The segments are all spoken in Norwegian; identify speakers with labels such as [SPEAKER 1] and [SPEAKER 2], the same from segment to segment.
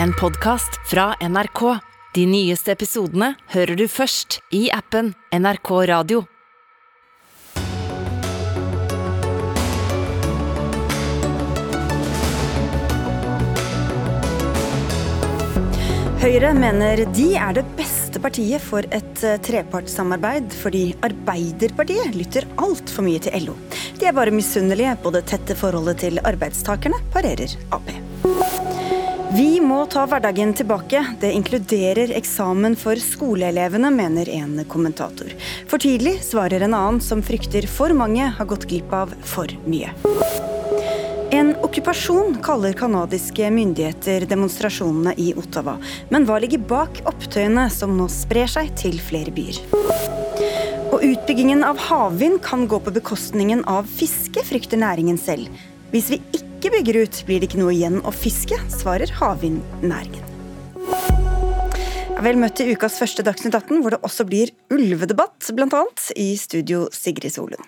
[SPEAKER 1] en podkast fra NRK. De nyeste episodene hører du først i appen NRK Radio.
[SPEAKER 2] Høyre mener de er det beste partiet for et eh, trepartssamarbeid, fordi Arbeiderpartiet lytter altfor mye til LO. De er bare misunnelige på det tette forholdet til arbeidstakerne, parerer Ap. Vi må ta hverdagen tilbake. Det inkluderer eksamen for skoleelevene, mener en kommentator. For tidlig, svarer en annen som frykter for mange har gått glipp av for mye. En okkupasjon kaller canadiske myndigheter demonstrasjonene i Ottawa. Men hva ligger bak opptøyene som nå sprer seg til flere byer? Og utbyggingen av havvind kan gå på bekostningen av fiske, frykter næringen selv. Hvis vi ikke bygger ut, blir det ikke noe igjen å fiske, svarer havvindnæringen. Vel møtt til ukas første Dagsnytt 18, hvor det også blir ulvedebatt, bl.a. i studio Sigrid Solund.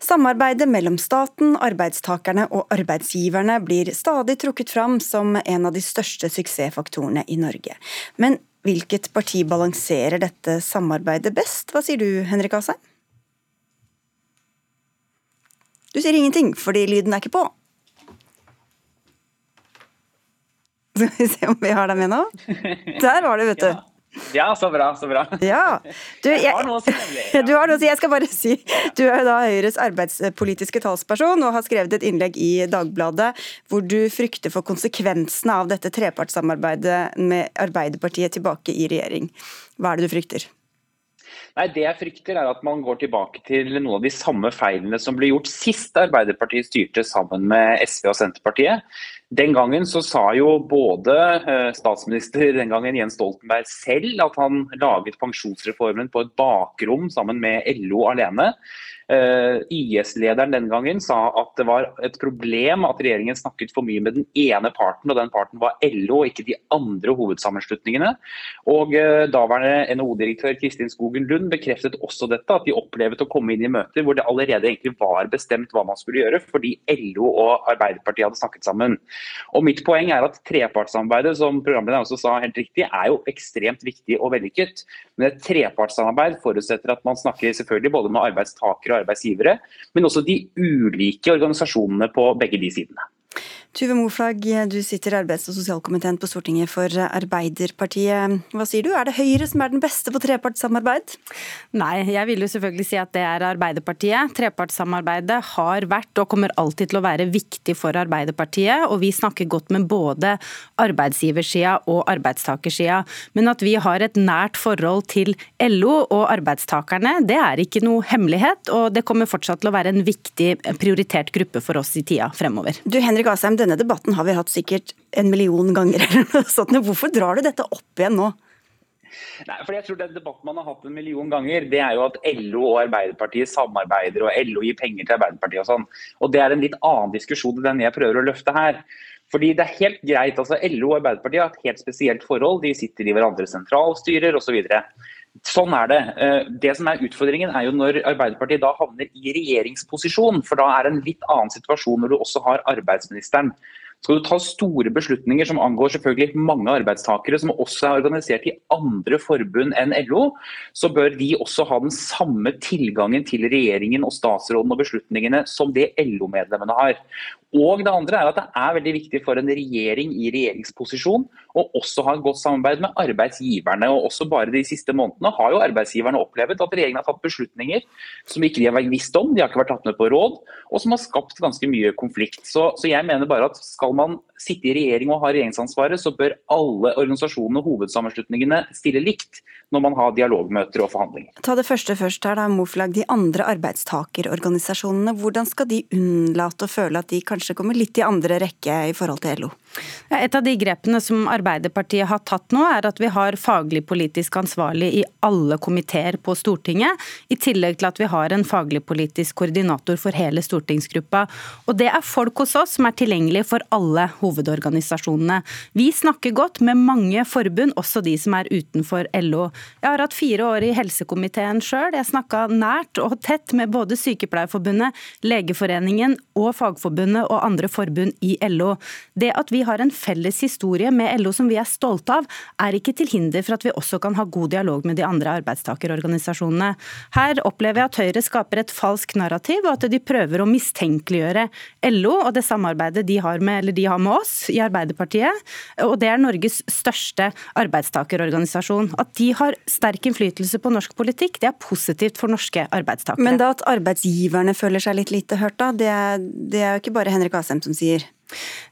[SPEAKER 2] Samarbeidet mellom staten, arbeidstakerne og arbeidsgiverne blir stadig trukket fram som en av de største suksessfaktorene i Norge. Men hvilket parti balanserer dette samarbeidet best? Hva sier du, Henrik Asheim? Du sier ingenting, fordi lyden er ikke på. Skal vi se om vi har deg med nå? Der var du, vet du.
[SPEAKER 3] Ja. Så bra, så bra.
[SPEAKER 2] Ja. Du, jeg,
[SPEAKER 3] jeg har noe å si. Ja.
[SPEAKER 2] Du har noe å si. Jeg skal bare si, du er jo da Høyres arbeidspolitiske talsperson og har skrevet et innlegg i Dagbladet hvor du frykter for konsekvensene av dette trepartssamarbeidet med Arbeiderpartiet tilbake i regjering. Hva er det du frykter?
[SPEAKER 3] Nei, Det jeg frykter er at man går tilbake til noen av de samme feilene som ble gjort sist Arbeiderpartiet styrte sammen med SV og Senterpartiet. Den gangen så sa jo både eh, statsminister den gangen Jens Stoltenberg selv at han laget pensjonsreformen på et bakrom sammen med LO alene. Uh, IS-lederen den gangen sa at det var et problem at regjeringen snakket for mye med den ene parten, og den parten var LO og ikke de andre hovedsammenslutningene. Og uh, Daværende NHO-direktør Kristin Skogen Lund bekreftet også dette, at de opplevde å komme inn i møter hvor det allerede egentlig var bestemt hva man skulle gjøre, fordi LO og Arbeiderpartiet hadde snakket sammen. Og Mitt poeng er at trepartssamarbeidet, som programlederen også sa helt riktig, er jo ekstremt viktig og vellykket. Men et trepartssamarbeid forutsetter at man snakker selvfølgelig både med arbeidstakere og arbeidsgivere, men også de ulike organisasjonene på begge de sidene.
[SPEAKER 2] Tuve Moflag, du sitter i arbeids- og sosialkomiteen på Stortinget for Arbeiderpartiet. Hva sier du, er det Høyre som er den beste på trepartssamarbeid?
[SPEAKER 4] Nei, jeg vil jo selvfølgelig si at det er Arbeiderpartiet. Trepartssamarbeidet har vært og kommer alltid til å være viktig for Arbeiderpartiet. Og vi snakker godt med både arbeidsgiversida og arbeidstakersida. Men at vi har et nært forhold til LO og arbeidstakerne, det er ikke noe hemmelighet. Og det kommer fortsatt til å være en viktig prioritert gruppe for oss i tida fremover.
[SPEAKER 2] Du Henrik Asheim, denne debatten har vi hatt sikkert en million ganger. Hvorfor drar du dette opp igjen nå?
[SPEAKER 3] Nei, for jeg tror Den debatten man har hatt en million ganger, det er jo at LO og Arbeiderpartiet samarbeider, og LO gir penger til Arbeiderpartiet og sånn. Og Det er en litt annen diskusjon enn den jeg prøver å løfte her. Fordi det er helt greit, altså LO og Arbeiderpartiet har et helt spesielt forhold. De sitter i hverandres sentralstyrer osv. Så sånn er det. Eh, det som er Utfordringen er jo når Arbeiderpartiet da havner i regjeringsposisjon. For da er det en litt annen situasjon når du også har arbeidsministeren. Skal du ta store beslutninger som angår selvfølgelig mange arbeidstakere som også er organisert i andre forbund enn LO, så bør de også ha den samme tilgangen til regjeringen og statsråden og beslutningene som det LO-medlemmene har. Og det andre er at det er veldig viktig for en regjering i regjeringsposisjon å også ha et godt samarbeid med arbeidsgiverne. og også bare De siste månedene har jo arbeidsgiverne opplevd at regjeringen har tatt beslutninger som ikke de har visst om, de har ikke vært tatt med på råd, og som har skapt ganske mye konflikt. Så, så jeg mener bare at skal man sitte i regjering og ha regjeringsansvaret, så bør alle organisasjonene og hovedsammenslutningene stille likt når man har dialogmøter og forhandlinger.
[SPEAKER 2] Ta det første først her, da, Moflag. De andre arbeidstakerorganisasjonene, hvordan skal de unnlate å føle at de kanskje kommer litt i andre rekke i forhold til LO?
[SPEAKER 4] Et av de grepene som Arbeiderpartiet har tatt nå, er at vi har faglig politisk ansvarlig i alle komiteer på Stortinget, i tillegg til at vi har en faglig politisk koordinator for hele stortingsgruppa. Og Det er folk hos oss som er tilgjengelige for alle hovedorganisasjonene. Vi snakker godt med mange forbund, også de som er utenfor LO. Jeg har hatt fire år i helsekomiteen sjøl. Jeg snakka nært og tett med både Sykepleierforbundet, Legeforeningen og Fagforbundet og andre forbund i LO. Det at vi har en felles historie med LO som vi er stolte av, er ikke til hinder for at vi også kan ha god dialog med de andre arbeidstakerorganisasjonene. Her opplever jeg at Høyre skaper et falsk narrativ, og at de prøver å mistenkeliggjøre LO og det samarbeidet de har med, de har med oss i Arbeiderpartiet. Og det er Norges største arbeidstakerorganisasjon. At de har sterk innflytelse på norsk politikk, det er positivt for norske arbeidstakere.
[SPEAKER 2] Men da at arbeidsgiverne føler seg litt lite hørt, da, det er, det er jo ikke bare Henrik Asheim som sier?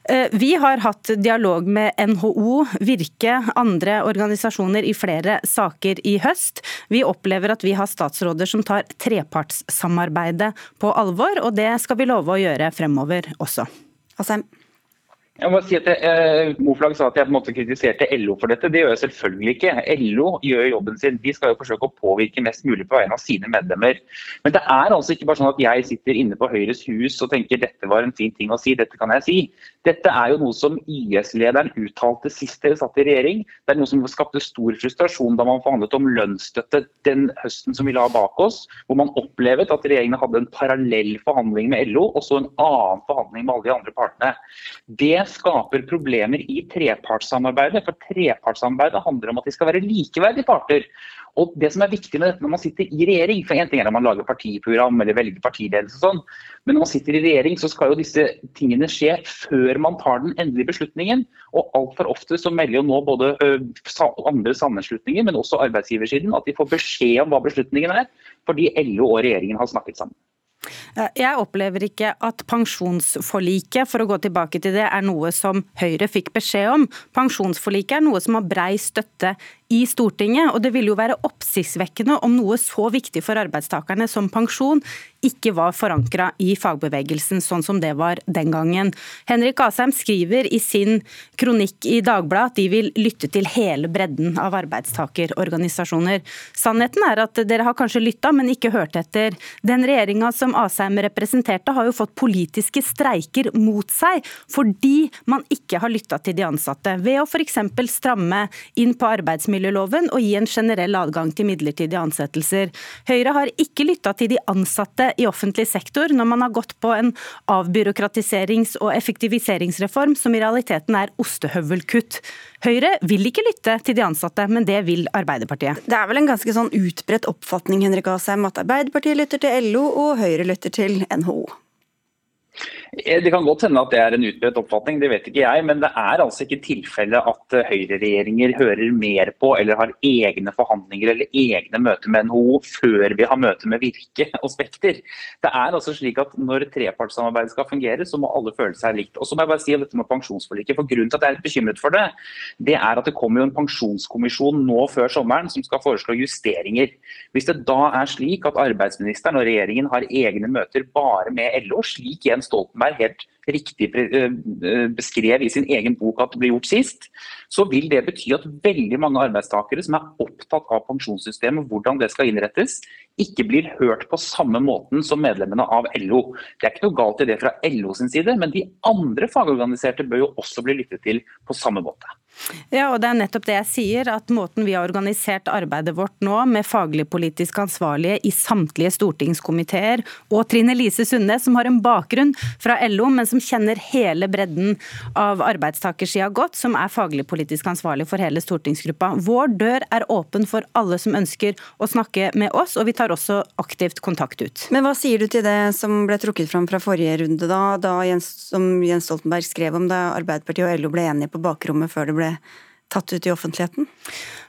[SPEAKER 4] Eh, vi har hatt dialog med NHO, Virke, andre organisasjoner i flere saker i høst. Vi opplever at vi har statsråder som tar trepartssamarbeidet på alvor, og det skal vi love å gjøre fremover også.
[SPEAKER 2] Asheim.
[SPEAKER 3] Jeg må si at eh, Moflag sa at jeg på en måte kritiserte LO for dette. Det gjør jeg selvfølgelig ikke. LO gjør jobben sin. De skal jo forsøke å påvirke mest mulig på vegne av sine medlemmer. Men det er altså ikke bare sånn at jeg sitter inne på Høyres hus og tenker dette var en fin ting å si, dette kan jeg si. Dette er jo noe som YS-lederen uttalte sist dere satt i regjering. Det er noe som skapte stor frustrasjon da man forhandlet om lønnsstøtte den høsten som vi la bak oss, hvor man opplevde at regjeringen hadde en parallell forhandling med LO og så en annen forhandling med alle de andre partene. Det skaper problemer i trepartssamarbeidet. For trepartssamarbeidet handler om at de skal være likeverdige parter. Og det som er viktig med dette når man sitter i regjering, for en ting er at man lager partiprogram eller velger partiledelse og sånn, men når man sitter i regjering så skal jo disse tingene skje før man tar den endelige beslutningen. Og altfor ofte så melder jo nå både andre sammenslutninger, men også arbeidsgiversiden at de får beskjed om hva beslutningen er, fordi LO og regjeringen har snakket sammen.
[SPEAKER 4] Jeg opplever ikke at pensjonsforliket for å gå tilbake til det, er noe som Høyre fikk beskjed om. Pensjonsforliket er noe som har brei støtte i Stortinget, og det ville jo være oppsiktsvekkende om noe så viktig for arbeidstakerne som pensjon ikke var forankra i fagbevegelsen, sånn som det var den gangen. Henrik Asheim skriver i sin kronikk i Dagbladet at de vil lytte til hele bredden av arbeidstakerorganisasjoner. Sannheten er at dere har kanskje lytta, men ikke hørt etter. Den regjeringa som Asheim representerte, har jo fått politiske streiker mot seg fordi man ikke har lytta til de ansatte. Ved å f.eks. stramme inn på arbeidsmiljøloven og gi en generell adgang til midlertidige ansettelser. Høyre har ikke lytta til de ansatte i offentlig sektor når man har gått på en avbyråkratiserings- og effektiviseringsreform som i realiteten er ostehøvelkutt. Høyre vil ikke lytte til de ansatte, men det vil Arbeiderpartiet.
[SPEAKER 2] Det er vel en ganske sånn utbredt oppfatning Henrik Asheim, at Arbeiderpartiet lytter til LO og Høyre lytter til NHO?
[SPEAKER 3] Eh, det kan godt hende at det er en utbredt oppfatning, det vet ikke jeg. Men det er altså ikke tilfelle at eh, høyreregjeringer hører mer på eller har egne forhandlinger eller egne møter med NHO før vi har møte med Virke og Spekter. Det er altså slik at når trepartssamarbeidet skal fungere, så må alle føle seg likt. Og så må jeg bare si dette med pensjonsforliket. for Grunnen til at jeg er litt bekymret for det, det er at det kommer jo en pensjonskommisjon nå før sommeren som skal foreslå justeringer. Hvis det da er slik at arbeidsministeren og regjeringen har egne møter bare med LO, slik Jens Stoltenberg Stoltenberg helt riktig beskrev i sin egen bok at det ble gjort sist, så vil det bety at veldig mange arbeidstakere som er opptatt av pensjonssystemet, hvordan det skal innrettes, ikke blir hørt på samme måten som medlemmene av LO. Det er ikke noe galt i det fra LO sin side, men de andre fagorganiserte bør jo også bli lyttet til på samme måte.
[SPEAKER 4] Ja, og det er nettopp det jeg sier, at måten vi har organisert arbeidet vårt nå, med faglig-politisk ansvarlige i samtlige stortingskomiteer, og Trine Lise Sundnes, som har en bakgrunn fra LO, men som kjenner hele bredden av arbeidstakersida godt, som er faglig-politisk ansvarlig for hele stortingsgruppa. Vår dør er åpen for alle som ønsker å snakke med oss, og vi tar også aktivt kontakt ut.
[SPEAKER 2] Men hva sier du til det som ble trukket fram fra forrige runde, da, da Jens, som Jens Stoltenberg skrev om da Arbeiderpartiet og LO ble enige på bakrommet før det ble tatt ut i offentligheten?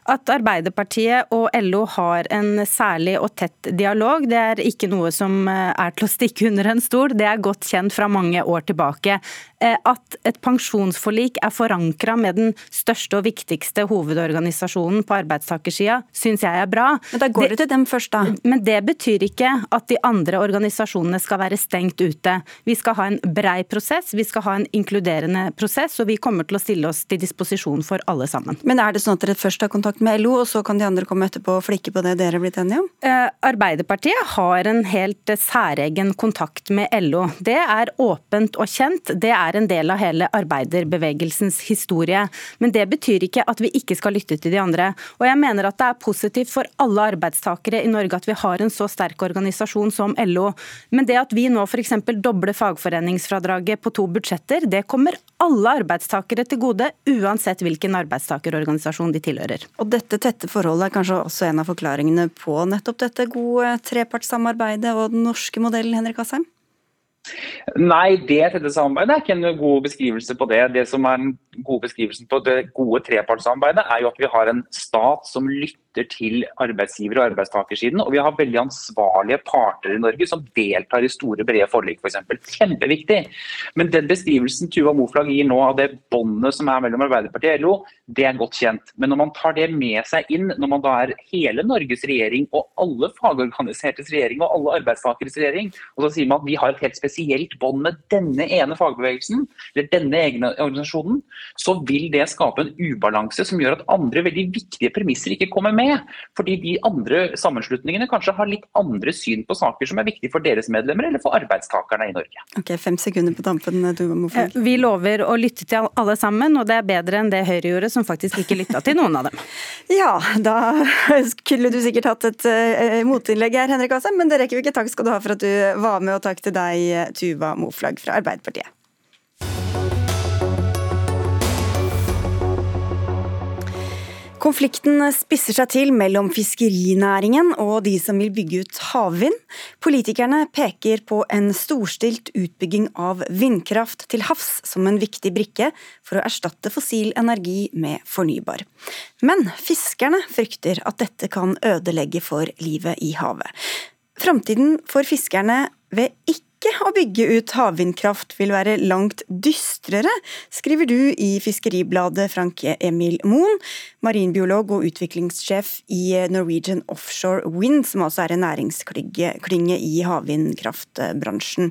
[SPEAKER 4] At Arbeiderpartiet og LO har en særlig og tett dialog, det er ikke noe som eh, er til å stikke under en stol. Det er godt kjent fra mange år tilbake. Eh, at et pensjonsforlik er forankra med den største og viktigste hovedorganisasjonen på arbeidstakersida, syns jeg er bra.
[SPEAKER 2] Men Da går det, det til dem først, da.
[SPEAKER 4] Men det betyr ikke at de andre organisasjonene skal være stengt ute. Vi skal ha en brei prosess, vi skal ha en inkluderende prosess, og vi kommer til å stille oss til disposisjon for alle sammen.
[SPEAKER 2] Men er det sånn at dere først har kontakt med LO, og så kan de andre komme etterpå og flikke på det dere er blitt enige om?
[SPEAKER 4] Eh, Arbeiderpartiet har en helt særegen kontakt med LO. Det er åpent og kjent. Det er en del av hele arbeiderbevegelsens historie. Men det betyr ikke at vi ikke skal lytte til de andre. Og jeg mener at det er positivt for alle arbeidstakere i Norge at vi har en så sterk organisasjon som LO. Men det at vi nå f.eks. dobler fagforeningsfradraget på to budsjetter, det kommer alle arbeidstakere til gode, uansett hvilken arbeidstakerorganisasjon de tilhører.
[SPEAKER 2] Og dette tette forholdet er kanskje også en av forklaringene på nettopp dette gode trepartssamarbeidet og den norske modellen, Henrik Asheim?
[SPEAKER 3] Nei, det tette samarbeidet er ikke en god beskrivelse på det. Det som er den gode beskrivelsen på det gode trepartssamarbeidet, er jo at vi har en stat som lytter til arbeidsgiver- og arbeidstakersiden. Og vi har veldig ansvarlige parter i Norge som deltar i store, brede forlik f.eks. Kjempeviktig. Men den beskrivelsen Tuva Moflag gir nå av det båndet som er mellom Arbeiderpartiet og LO, det er godt kjent. Men når man tar det med seg inn, når man da er hele Norges regjering og alle fagorganisertes regjering og alle arbeidstakeres regjering, og så sier man at vi har et helt spesielt bånd med denne ene fagbevegelsen, eller denne egne organisasjonen, så vil det skape en ubalanse som gjør at andre veldig viktige premisser ikke kommer med. Fordi de andre sammenslutningene kanskje har litt andre syn på saker som er viktige for deres medlemmer eller for arbeidstakerne i Norge.
[SPEAKER 2] Ok, Fem sekunder på tampen.
[SPEAKER 4] Eh, vi lover å lytte til alle sammen, og det er bedre enn det Høyre gjorde, som faktisk ikke lytta til noen av dem.
[SPEAKER 2] Ja, da skulle du sikkert hatt et uh, motinnlegg her, Henrik Asheim, men det rekker vi ikke. Takk skal du ha for at du var med, og takk til deg, Tuva Moflag fra Arbeiderpartiet. Konflikten spisser seg til mellom fiskerinæringen og de som vil bygge ut havvind. Politikerne peker på en storstilt utbygging av vindkraft til havs som en viktig brikke for å erstatte fossil energi med fornybar. Men fiskerne frykter at dette kan ødelegge for livet i havet. Framtiden for fiskerne ved ikke ikke å bygge ut havvindkraft vil være langt dystrere, skriver du i Fiskeribladet Frank Emil Moen, marinbiolog og utviklingssjef i Norwegian Offshore Wind, som også er en næringsklynge i havvindkraftbransjen.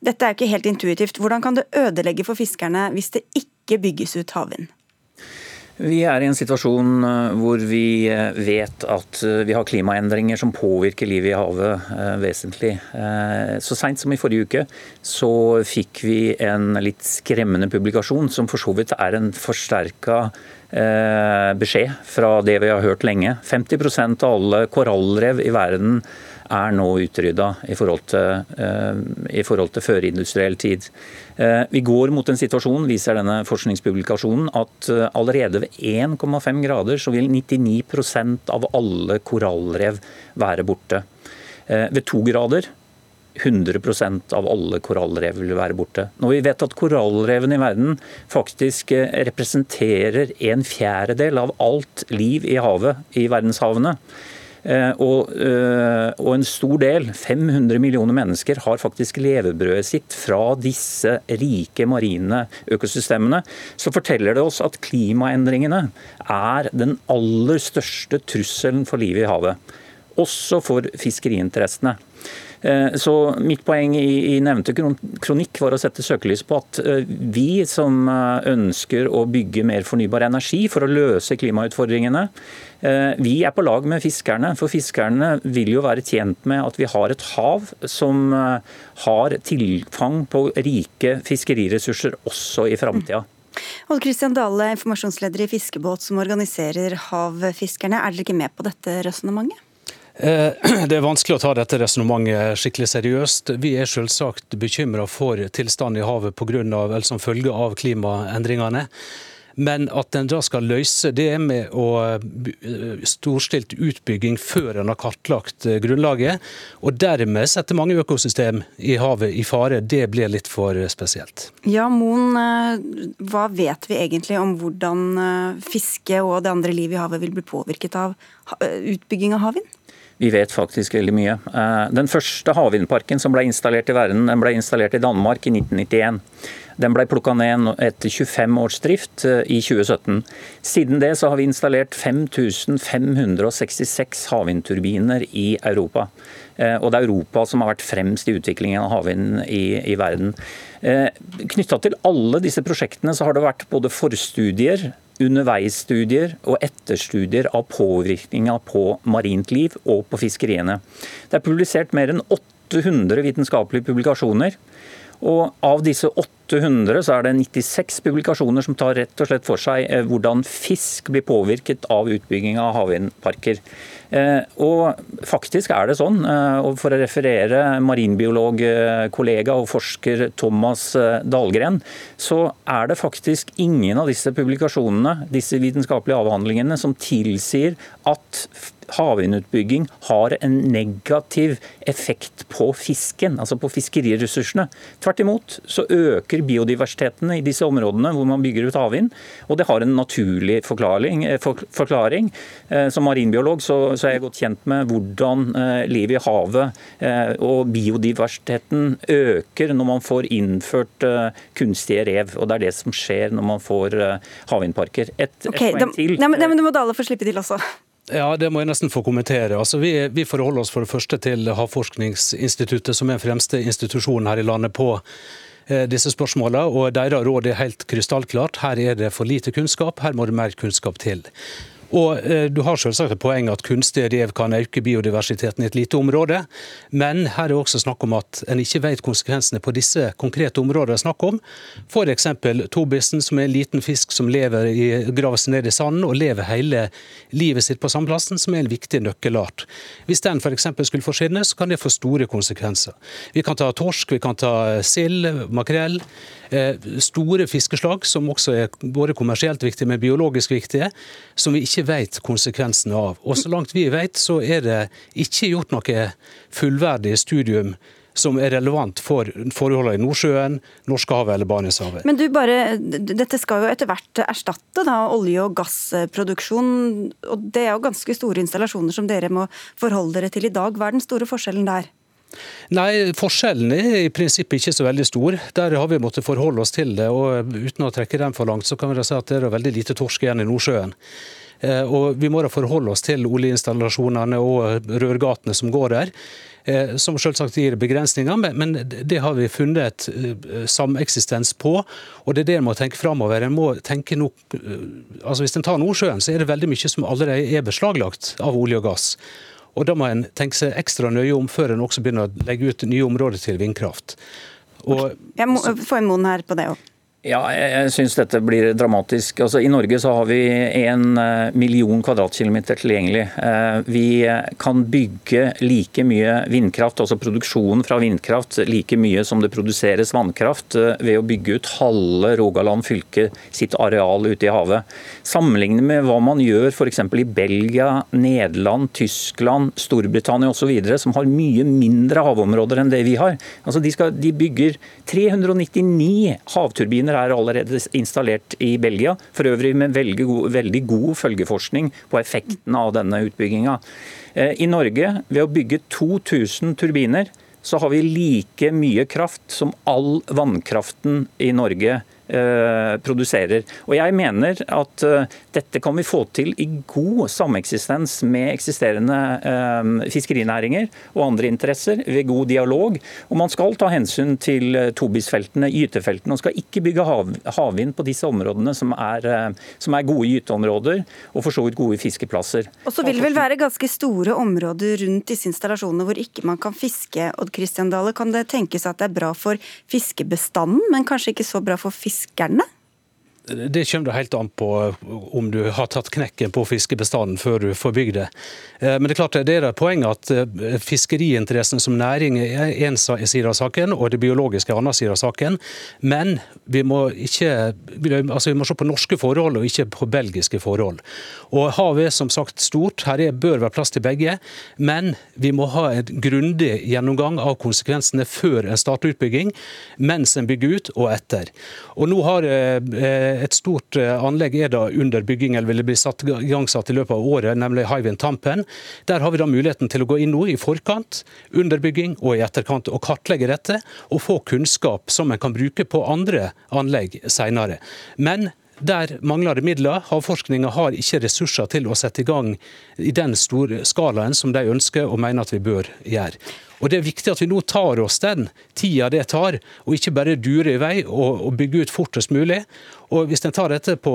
[SPEAKER 2] Dette er ikke helt intuitivt. Hvordan kan det ødelegge for fiskerne hvis det ikke bygges ut havvind?
[SPEAKER 5] Vi er i en situasjon eh, hvor vi eh, vet at eh, vi har klimaendringer som påvirker livet i havet vesentlig. Så seint som i forrige uke så fikk vi en litt skremmende publikasjon, som for så vidt er en forsterka beskjed fra det vi har hørt lenge. 50% av alle korallrev i verden er nå utrydda i forhold til, eh, i forhold til førindustriell tid. Eh, vi går mot en situasjon, viser denne forskningspublikasjonen, at eh, allerede ved 1,5 grader så vil 99% av alle korallrev være borte. Ved to grader 100% av alle korallrev vil være borte. Når vi vet at korallrevene i verden faktisk representerer en fjerdedel av alt liv i havet i verdenshavene, og, eh, og, en stor del, 500 millioner mennesker, har faktisk levebrødet sitt fra disse rike marine økosystemene. Så forteller det oss at klimaendringene er den aller største trusselen for livet i havet. Også for fiskeriinteressene. Eh, så Mitt poeng i, nevnte kronikk var å sette søkelys på at eh, vi som eh, ønsker å bygge mer fornybar energi for å løse klimautfordringene, vi er på lag med fiskerne. For fiskerne vil jo være tjent med at vi har et hav som har tilfang på rike fiskeriressurser også i framtida.
[SPEAKER 2] Odd Kristian Dale, informasjonsleder i Fiskebåt som organiserer havfiskerne. Er dere ikke med på dette resonnementet?
[SPEAKER 6] Eh, det er vanskelig å ta dette resonnementet skikkelig seriøst. Vi er selvsagt bekymra for tilstanden i havet på grunn av, eller som følge av klimaendringene. Men at en da skal løse det med å eh, storstilt utbygging før en har kartlagt eh, grunnlaget, og dermed sette mange økosystem i havet i fare, det blir litt for spesielt.
[SPEAKER 2] Ja, Moen, hva vet vi egentlig om hvordan fiske og det andre livet i havet vil bli påvirket av utbygging av havvind?
[SPEAKER 5] Vi vet faktisk veldig mye. Eh, den første havvindparken som ble installert i verden, den ble installert i Danmark i 1991. Den ble plukka ned etter 25 års drift eh, i 2017. Siden det så har vi installert 5566 havvindturbiner i Europa. Eh, og det er Europa som har vært fremst i utviklingen av havvind i, i verden. Knytta til alle disse prosjektene så har det vært både forstudier underveisstudier og etterstudier av påvirkninga på marint liv og på fiskeriene. Det er publisert mer enn 800 vitenskapelige publikasjoner. Og av disse 800 så er det 96 publikasjoner som tar rett og slett for seg eh, hvordan fisk blir påvirket av utbygging av havvindparker. Eh, og faktisk er det sånn, eh, og for å referere marinbiologkollega og forsker Thomas Dahlgren, så er det faktisk ingen av disse publikasjonene, disse vitenskapelige avhandlingene, som tilsier at havvindutbygging har en negativ effekt på fisken, altså på fiskeriressursene. Tvert imot så øker biodiversiteten i disse områdene hvor man bygger ut havvind, og det har en naturlig forklaring. Eh, forklaring. Eh, som marinbiolog så, så, er jeg godt kjent med hvordan eh, livet i havet og biodiversiteten øker når man får innført kunstige rev. og Det er det som skjer når man får havvindparker. Et, et
[SPEAKER 2] poeng til. Nei, men, det må Dale få slippe til også.
[SPEAKER 6] Ja, Det må jeg nesten få kommentere. Altså, vi, vi, forholder oss for det første til Havforskningsinstituttet, som er den fremste institusjonen her i landet på eh, disse spørsmålene. og Deres råd er helt krystallklart. Her er det for lite kunnskap, her må det mer kunnskap til. Og eh, Du har selvsagt et poeng at kunstige rev kan øke biodiversiteten i et lite område, men her er det også snakk om at en ikke vet konsekvensene på disse konkrete områdene. snakk om. F.eks. tobissen, som er en liten fisk som lever i, graver ned i sanden og lever hele livet sitt på sandplassen, som er en viktig nøkkelart. Hvis den f.eks. skulle forsvinne, så kan det få store konsekvenser. Vi kan ta torsk, vi kan ta sild, makrell. Eh, store fiskeslag som også er både kommersielt viktige, men biologisk viktige, som vi ikke vet konsekvensene av. Og Så langt vi vet, så er det ikke gjort noe fullverdig studium som er relevant for forholdene i Nordsjøen, Norskehavet eller Barentshavet.
[SPEAKER 2] Men du bare, Dette skal jo etter hvert erstatte da, olje- og gassproduksjon. og Det er jo ganske store installasjoner som dere må forholde dere til i dag. Hva er den store forskjellen der?
[SPEAKER 6] Nei, Forskjellen er i prinsippet ikke så veldig stor. Der har vi måttet forholde oss til det. og Uten å trekke den for langt, så kan vi da si at det er veldig lite torsk igjen i Nordsjøen. Eh, og Vi må da forholde oss til oljeinstallasjonene og rørgatene som går der. Eh, som selvsagt gir begrensninger, men det har vi funnet et eh, sameksistens på. og Det er det en må tenke framover. En må tenke nok, altså Hvis en tar Nordsjøen, så er det veldig mye som allerede er beslaglagt av olje og gass. Og Da må en tenke seg ekstra nøye om før en også begynner å legge ut nye områder til vindkraft.
[SPEAKER 2] Og, jeg må få en mon her på det òg.
[SPEAKER 5] Ja, jeg syns dette blir dramatisk. Altså, I Norge så har vi en eh, million kvadratkilometer tilgjengelig. Eh, vi kan bygge like mye vindkraft, altså produksjonen fra vindkraft, like mye som det produseres vannkraft eh, ved å bygge ut halve Rogaland fylke sitt areal ute i havet. Sammenlignet med hva man gjør f.eks. i Belgia, Nederland, Tyskland, Storbritannia osv., som har mye mindre havområder enn det vi har. Altså, de, skal, de bygger 399 havturbiner maskiner er allerede installert i Belgia, for øvrig med veldig god, veldig god følgeforskning på effekten av denne utbygginga. Eh, I Norge, ved å bygge 2000 turbiner, så har vi like mye kraft som all vannkraften i Norge produserer. Og Jeg mener at eh, dette kan vi få til i god sameksistens med eksisterende eh, fiskerinæringer og andre interesser, ved god dialog. Og Man skal ta hensyn til tobisfeltene, gytefeltene, og skal ikke bygge havvind på disse områdene som er, som er gode gyteområder og for så vidt gode fiskeplasser.
[SPEAKER 2] Og så vil det vel være ganske store områder rundt disse installasjonene hvor ikke man kan fiske. Odd Kristian Dale, kan det tenkes at det er bra for fiskebestanden, men kanskje ikke så bra for fiskebestanden? Fiskerne?
[SPEAKER 6] Det kommer det helt an på om du har tatt knekken på fiskebestanden før du får bygd det. Eh, men det er klart det er et poeng at eh, fiskeriinteressen som næring er én side av saken, og det biologiske er en annen side av saken. Men vi må, ikke, altså vi må se på norske forhold og ikke på belgiske forhold. Og Havet er som sagt stort, her er, bør være plass til begge. Men vi må ha en grundig gjennomgang av konsekvensene før en starter utbygging, mens en bygger ut og etter. Og nå har eh, et stort eh, anlegg er da under bygging, eller vil bli satt, igangsatt i løpet av året, nemlig Hywind Tampen. Der har vi da muligheten til å gå inn nå i forkant, under bygging og i etterkant og kartlegge dette, og få kunnskap som en kan bruke på andre anlegg senere. Men der mangler det midler. Havforskninga har ikke ressurser til å sette i gang i den store skalaen som de ønsker og mener at vi bør gjøre. Og Det er viktig at vi nå tar oss den tida det tar, og ikke bare durer i vei og, og bygger ut fortest mulig. Og Hvis en tar dette på,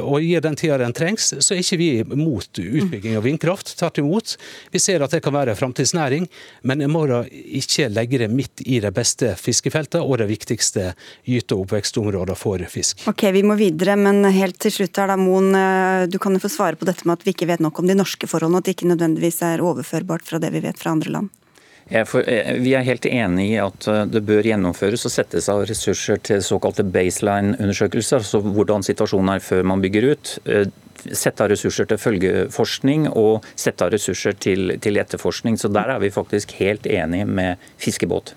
[SPEAKER 6] og gir den tida den trengs, så er ikke vi mot utbygging av vindkraft. Tvert imot. Vi ser at det kan være en framtidsnæring, men en må da ikke legge det midt i de beste fiskefeltene og de viktigste gyte- og oppvekstområdene for fisk.
[SPEAKER 2] Ok, Vi må videre, men helt til slutt her da, Moen, eh, du kan jo få svare på dette med at vi ikke vet nok om de norske forholdene, at det ikke nødvendigvis er overførbart fra det vi vet fra andre land.
[SPEAKER 5] For, eh, vi er helt enig i at eh, det bør gjennomføres og settes av ressurser til såkalte baseline-undersøkelser, altså hvordan situasjonen er før man bygger ut. Sette av ressurser til følgeforskning og sette av ressurser til, til, etterforskning. Så der er vi faktisk helt enige med fiskebåt.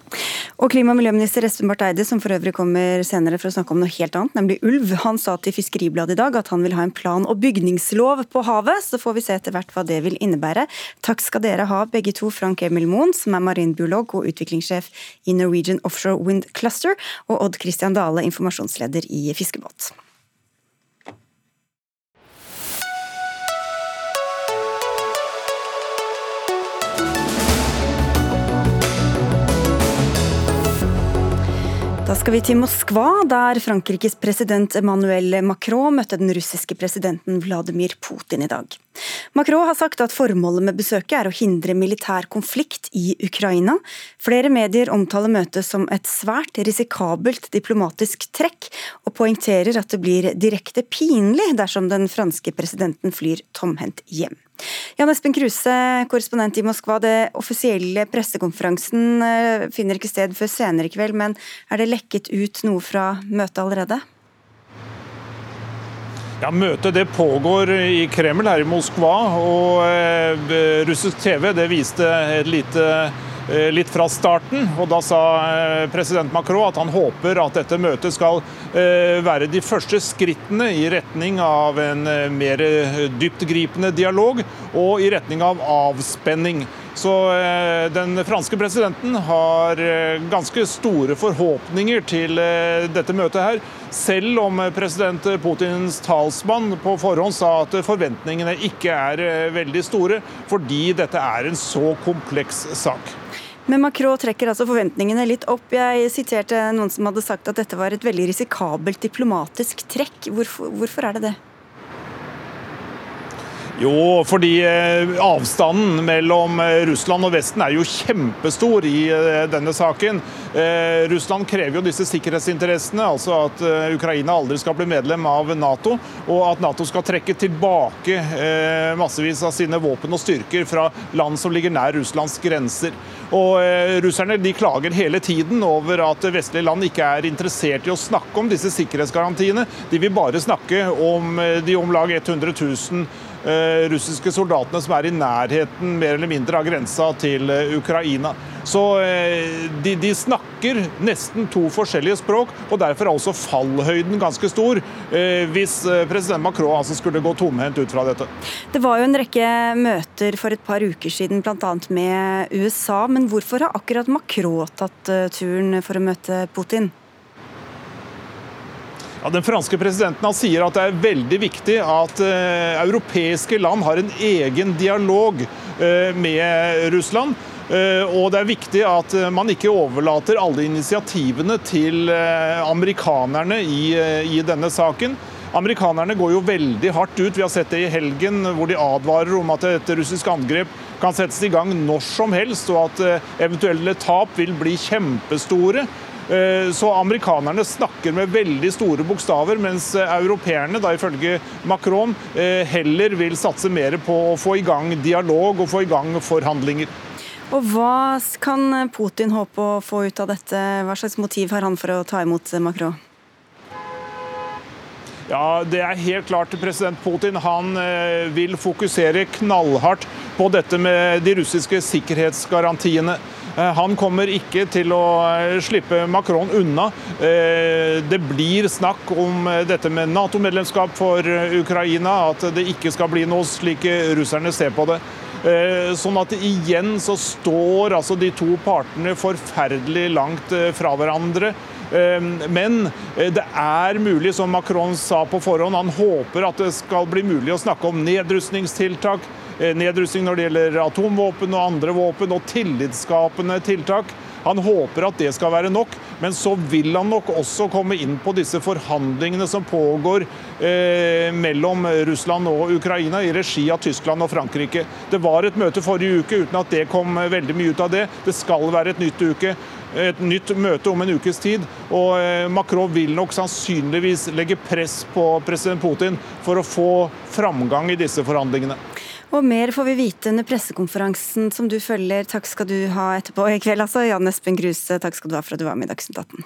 [SPEAKER 2] Og klima- og miljøminister Espen Barth Eide, som for øvrig kommer senere for å snakke om noe helt annet, nemlig ulv, han sa til Fiskeribladet i dag at han vil ha en plan- og bygningslov på havet. Så får vi se etter hvert hva det vil innebære. Takk skal dere ha, begge to. Frank Emil Moen, som er marinbiolog og utviklingssjef i Norwegian Offshore Wind Cluster, og Odd Christian Dale, informasjonsleder i Fiskebåt. Da skal vi til Moskva, der Frankrikes president Emmanuel Macron møtte den russiske presidenten Vladimir Putin i dag. Macron har sagt at formålet med besøket er å hindre militær konflikt i Ukraina. Flere medier omtaler møtet som et svært risikabelt diplomatisk trekk, og poengterer at det blir direkte pinlig dersom den franske presidenten flyr tomhendt hjem. Jan Espen Kruse, korrespondent i Moskva. Det offisielle pressekonferansen eh, finner ikke sted før senere i kveld, men er det lekket ut noe fra møtet allerede?
[SPEAKER 7] Ja, Møtet det pågår i Kreml her i Moskva, og eh, russisk TV det viste et lite Eh, litt fra starten. og Da sa eh, president Macron at han håper at dette møtet skal være de første skrittene i retning av en mer dyptgripende dialog og i retning av avspenning. Så Den franske presidenten har ganske store forhåpninger til dette møtet her. Selv om president Putins talsmann på forhånd sa at forventningene ikke er veldig store, fordi dette er en så kompleks sak.
[SPEAKER 2] Men Macron trekker altså forventningene litt opp. Jeg siterte noen som hadde sagt at dette var et veldig risikabelt diplomatisk trekk. Hvorfor, hvorfor er det det?
[SPEAKER 7] Jo, fordi eh, avstanden mellom eh, Russland og Vesten er jo kjempestor i eh, denne saken. Russland krever jo disse sikkerhetsinteressene, altså at Ukraina aldri skal bli medlem av Nato, og at Nato skal trekke tilbake massevis av sine våpen og styrker fra land som ligger nær Russlands grenser. Og Russerne de klager hele tiden over at vestlige land ikke er interessert i å snakke om disse sikkerhetsgarantiene. De vil bare snakke om de om lag 100 000 Eh, russiske soldatene som er i nærheten mer eller mindre av grensa til eh, Ukraina. Så eh, de, de, snakker nesten to forskjellige språk, og derfor er også fallhøyden ganske stor hvis president Macron altså skulle gå tomhendt ut fra dette.
[SPEAKER 2] Det var jo en rekke møter for et par uker siden, bl.a. med USA. Men hvorfor har akkurat Macron tatt turen for å møte Putin?
[SPEAKER 7] Ja, den franske presidenten sier at det er veldig viktig at uh, europeiske land har en egen dialog uh, med Russland. Uh, og det er viktig at man ikke overlater alle initiativene til amerikanerne i, i, denne saken. Amerikanerne går jo veldig hardt ut. Vi har sett det i helgen, hvor de advarer om at et russisk angrep kan settes i gang når som helst, og at eventuelle tap vil bli kjempestore. Eh, så amerikanerne snakker med veldig store bokstaver, mens europeerne, da ifølge Macron, eh, heller vil satse mer på å få i gang dialog og få i gang forhandlinger.
[SPEAKER 2] Og Hva kan Putin håpe å få ut av dette? Hva slags motiv har han for å ta imot Macron?
[SPEAKER 7] Ja, Det er helt klart president Putin han eh, vil fokusere knallhardt på dette med de russiske sikkerhetsgarantiene. Eh, han kommer ikke til å eh, slippe Macron unna. Eh, det blir snakk om dette med Nato-medlemskap for Ukraina, at det ikke skal bli noe slik russerne ser på det. Sånn at igjen så står altså de to partene forferdelig langt fra hverandre. Men det er mulig, som Macron sa på forhånd, han håper at det skal bli mulig å snakke om nedrustningstiltak, nedrustning når det gjelder atomvåpen og andre våpen, og tillitsskapende tiltak. Han håper at det skal være nok, men så vil han nok også komme inn på disse forhandlingene som pågår eh, mellom Russland og Ukraina i regi av Tyskland og Frankrike. Det var et møte forrige uke uten at det kom veldig mye ut av det. Det skal være et nytt uke et nytt møte om en ukes tid. og eh, Macron vil nok sannsynligvis legge press på president Putin for å få framgang i disse forhandlingene.
[SPEAKER 2] Og mer får vi vite under pressekonferansen som du følger. Takk skal du ha etterpå i kveld, altså. Jan Espen Gruse, takk skal du ha for at du var med i Dagsnytt 18.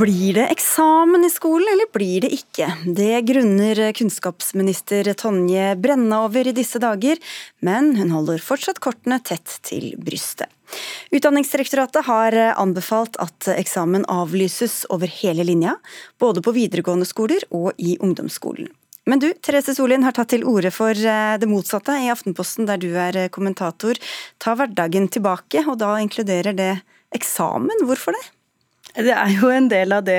[SPEAKER 2] Blir det eksamen i skolen, eller blir det ikke? Det grunner kunnskapsminister Tonje Brenna over i disse dager, men hun holder fortsatt kortene tett til brystet. Utdanningsdirektoratet har anbefalt at eksamen avlyses over hele linja, både på videregående skoler og i ungdomsskolen. Men du, Therese Solin har tatt til orde for eh, det motsatte i Aftenposten, der du er kommentator. Ta hverdagen tilbake, og da inkluderer det eksamen. Hvorfor det?
[SPEAKER 8] Det er jo en del av det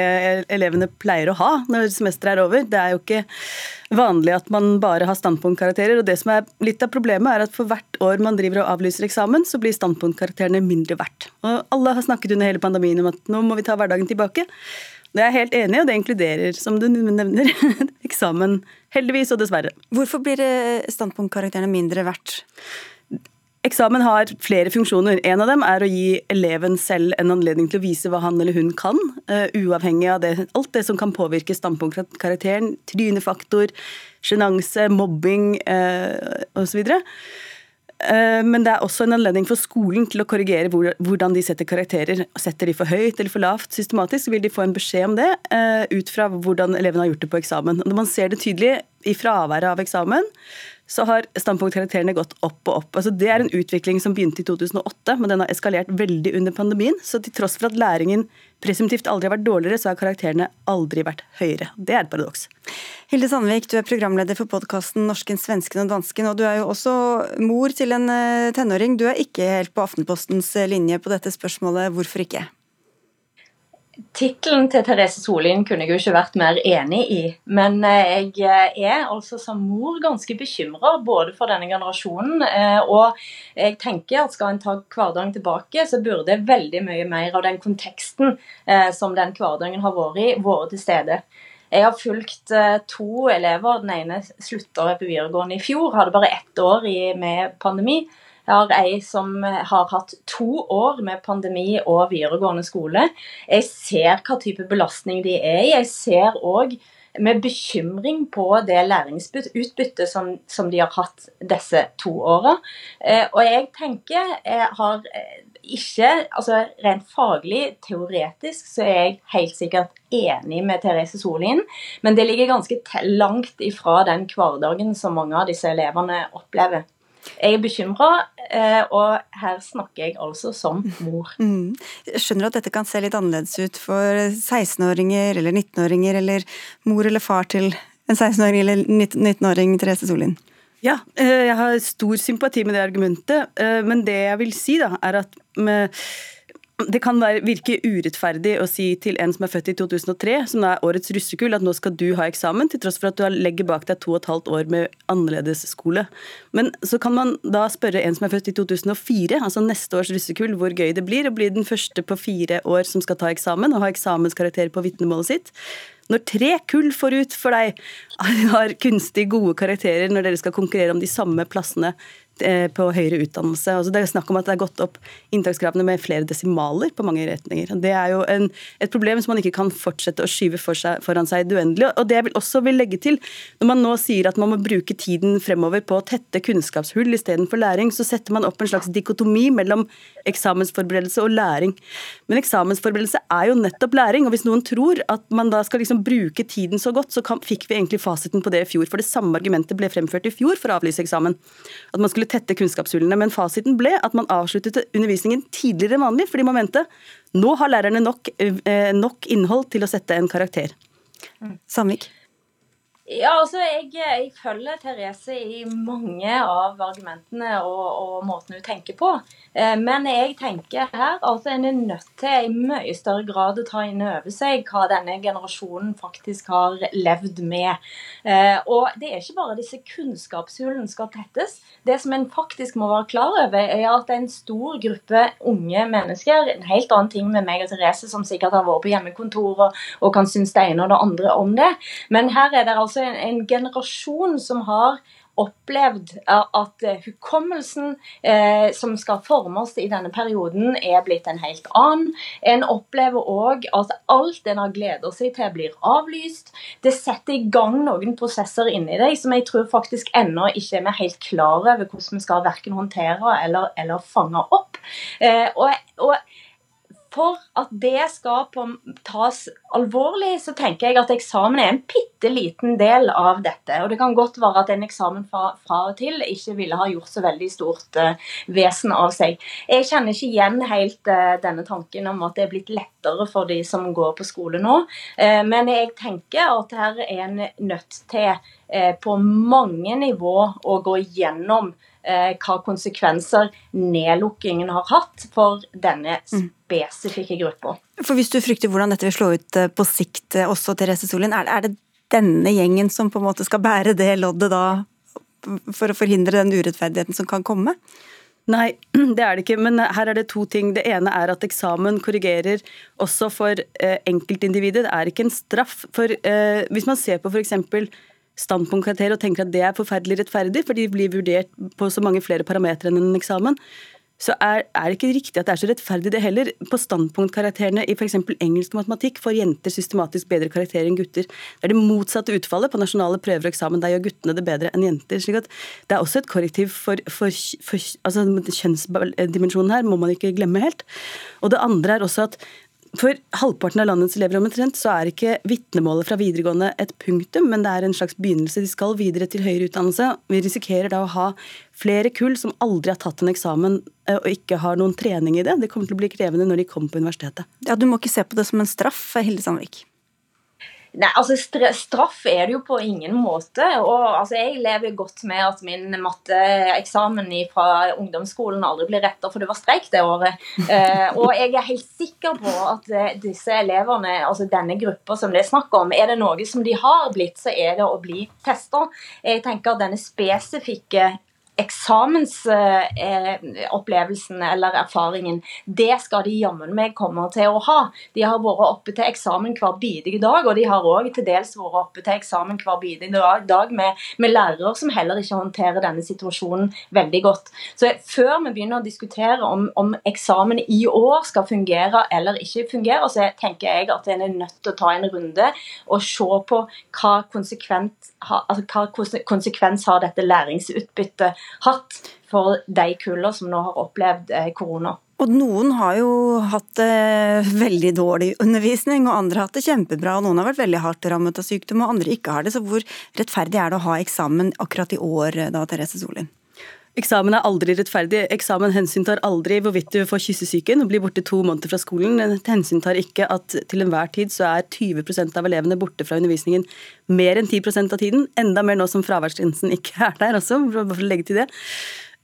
[SPEAKER 8] elevene pleier å ha når semesteret er over. Det er jo ikke vanlig at man bare har standpunktkarakterer. og det som er Litt av problemet er at for hvert år man driver og avlyser eksamen, så blir standpunktkarakterene mindre verdt. Og Alle har snakket under hele pandemien om at nå må vi ta hverdagen tilbake. Det er jeg helt enig i, og det inkluderer, som du nevner, eksamen. Heldigvis og dessverre.
[SPEAKER 2] Hvorfor blir standpunktkarakterene mindre verdt?
[SPEAKER 8] Eksamen har flere funksjoner. En av dem er å gi eleven selv en anledning til å vise hva han eller hun kan, uh, uavhengig av det, alt det som kan påvirke standpunktkarakteren. Trynefaktor, sjenanse, mobbing uh, osv. Uh, men det er også en anledning for skolen til å korrigere hvordan de setter karakterer. Setter de for høyt eller for lavt systematisk, vil de få en beskjed om det ut fra hvordan eleven har gjort det på eksamen. Når man ser det tydelig i fraværet av eksamen, så har standpunktkarakterene gått opp og opp. Altså, det er en utvikling som begynte i 2008, men den har eskalert veldig under pandemien. Så til tross for at læringen presumptivt aldri har vært dårligere, så har karakterene aldri vært høyere. Det er et paradoks.
[SPEAKER 2] Hilde Sandvik, du er programleder for podkasten 'Norsken, svensken og dansken', og du er jo også mor til en eh, tenåring. Du er ikke helt på Aftenpostens linje på dette spørsmålet. Hvorfor ikke?
[SPEAKER 9] Tittelen til Therese Solin kunne jeg jo ikke vært mer enig i. Men eh, jeg eh, er altså som mor ganske bekymra både for denne generasjonen. Eh, og jeg tenker at skal en ta hverdagen tilbake, så burde veldig mye mer av den konteksten som den hverdagen har vært i, vært til stede. Jeg har fulgt to elever. Den ene slutta på videregående i fjor, hadde bare ett år med pandemi. Jeg har ei som har hatt to år med pandemi og videregående skole. Jeg ser hva type belastning de er i. Jeg ser òg med bekymring på det læringsutbyttet som, som, de har hatt disse to åra. Eh, og jeg tenker jeg har eh, ikke Altså rent faglig, teoretisk, så er jeg helt sikkert enig med Therese Solien, men det ligger ganske langt ifra den hverdagen som mange av disse elevene opplever. Jeg er bekymra, eh, og her snakker jeg altså som mor. Mm.
[SPEAKER 2] Skjønner du at dette kan se litt annerledes ut for 16-åringer eller 19-åringer, eller mor eller far til en 16-åring eller 19-åring, Therese Solin.
[SPEAKER 8] Ja, eh, jeg har stor sympati med det argumentet, eh, men det jeg vil si, da, er at med det kan være, virke urettferdig å si til en som er født i 2003, som er årets russekull, at nå skal du ha eksamen, til tross for at du legger bak deg to og et halvt år med annerledes skole. Men så kan man da spørre en som er født i 2004, altså neste års russekull, hvor gøy det blir å bli den første på fire år som skal ta eksamen og ha eksamenskarakter på vitnemålet sitt. Når tre kull forut for deg har kunstig gode karakterer når dere skal konkurrere om de samme plassene på høyere utdannelse. Altså det er snakk om at det er gått opp inntakskravene med flere desimaler på mange retninger. Det er jo en, et problem som man ikke kan fortsette å skyve for seg, foran seg det uendelige. Og det jeg vil også vil legge til, når man nå sier at man må bruke tiden fremover på å tette kunnskapshull istedenfor læring, så setter man opp en slags dikotomi mellom eksamensforberedelse og læring. Men eksamensforberedelse er jo nettopp læring, og hvis noen tror at man da skal liksom bruke tiden så godt, så kan, fikk vi egentlig fasiten på det i fjor. For det samme argumentet ble fremført i fjor for å avlyse eksamen. At man skulle tette kunnskapshullene. Men fasiten ble at man avsluttet undervisningen tidligere enn vanlig, fordi man mente nå har lærerne nok, eh, nok innhold til å sette en karakter.
[SPEAKER 2] Sandvik?
[SPEAKER 9] Ja, altså jeg, jeg, følger Therese i mange av argumentene og, og måten hun tenker på. Eh, men jeg tenker her altså en er nødt til i mye større grad å ta inn over seg hva denne generasjonen faktisk har levd med. Eh, og det er ikke bare disse kunnskapshullene skal tettes. Det som en faktisk må være klar over, er at det er en stor gruppe unge mennesker En helt annen ting med meg og Therese, som sikkert har vært på hjemmekontor og, og kan synes det ene og det andre om det. Men her er det altså en, en generasjon som har opplevd at eh, hukommelsen eh, som skal formes i denne perioden, er blitt en helt annen. En opplever òg at alt en har gleda seg til, blir avlyst. Det setter i gang noen prosesser inni deg som jeg tror faktisk ennå ikke er vi helt klar over hvordan vi skal verken håndtere eller, eller fange opp. Eh, og, og for at det skal på, tas alvorlig, så tenker jeg at eksamen er en bitte liten del av dette. Og det kan godt være at en eksamen fra, fra og til ikke ville ha gjort så veldig stort uh, vesen av seg. Jeg kjenner ikke igjen helt uh, denne tanken om at det er blitt lettere for de som går på skole nå. Uh, men jeg tenker at her er en nødt til på mange nivå å gå gjennom hva konsekvenser nedlukkingen har hatt for denne mm. spesifikke gruppa.
[SPEAKER 2] For Hvis du frykter hvordan dette vil slå ut eh, på sikt eh, også, Therese Solin, er, er det denne gjengen som på en måte skal bære det loddet da, for å forhindre den urettferdigheten som kan komme?
[SPEAKER 8] Nei, det er det ikke. Men her er det to ting. Det ene er at eksamen korrigerer også for eh, enkeltindividet. Det er ikke en straff. For eh, Hvis man ser på f.eks standpunktkarakter og tenker at det er forferdelig rettferdig, for de blir vurdert på så mange flere parametere enn en eksamen, så er, er, det ikke riktig at det er så rettferdig det heller. På standpunktkarakterene i f.eks. engelsk og matematikk får jenter systematisk bedre karakterer enn gutter. Det er det motsatte utfallet. På nasjonale prøver og eksamen der gjør guttene det bedre enn jenter. slik at Det er også et korrektiv for, for, for altså Kjønnsdimensjonen her må man ikke glemme helt. Og det andre er også at for halvparten av landets elever omtrent så er ikke vitnemålet fra videregående et punktum, men det er en slags begynnelse. De skal videre til høyere utdannelse. Vi risikerer da å ha flere kull som aldri har tatt en eksamen eh, og ikke har noen trening i det. Det kommer til å bli krevende når de kommer på universitetet.
[SPEAKER 2] Ja, Du må ikke se på det som en straff, Hilde Sandvik?
[SPEAKER 9] Nei, altså Straff er det jo på ingen måte. og altså, Jeg lever godt med at min matteeksamen fra ungdomsskolen aldri ble retta, for det var streik det året. Eh, og jeg er helt sikker på at eh, disse elevene, altså denne gruppa som det er snakk om, er det noe som de har blitt, så er det å bli testa. Jeg tenker at denne spesifikke eksamensopplevelsen eh, eller erfaringen, det skal de jammen meg komme til å ha. De har vært oppe til eksamen hver bidige dag, og de har òg til dels vært oppe til eksamen hver bidige dag med, med, lærere som heller ikke håndterer denne situasjonen veldig godt. Så før vi begynner å diskutere om, om eksamen i år skal fungere eller ikke fungere, så tenker jeg at en er nødt til å ta en runde og se på hva konsekvens, altså hva konsekvens har dette læringsutbyttet hatt for de kullene som nå har opplevd eh, korona.
[SPEAKER 2] Og noen har jo hatt eh, veldig dårlig undervisning, og andre har hatt det kjempebra. og Noen har vært veldig hardt rammet av sykdom, og andre ikke har det. Så hvor rettferdig er det å ha eksamen akkurat i år da, Therese Solin?
[SPEAKER 8] Eksamen er aldri rettferdig. Eksamen hensyntar aldri hvorvidt du får kyssesyken og blir borte to måneder fra skolen. Det hensyntar ikke at til enhver tid så er 20% av elevene borte fra undervisningen mer enn 10% av tiden. Enda mer nå som fraværsgrensen ikke er der også, for å legge til det.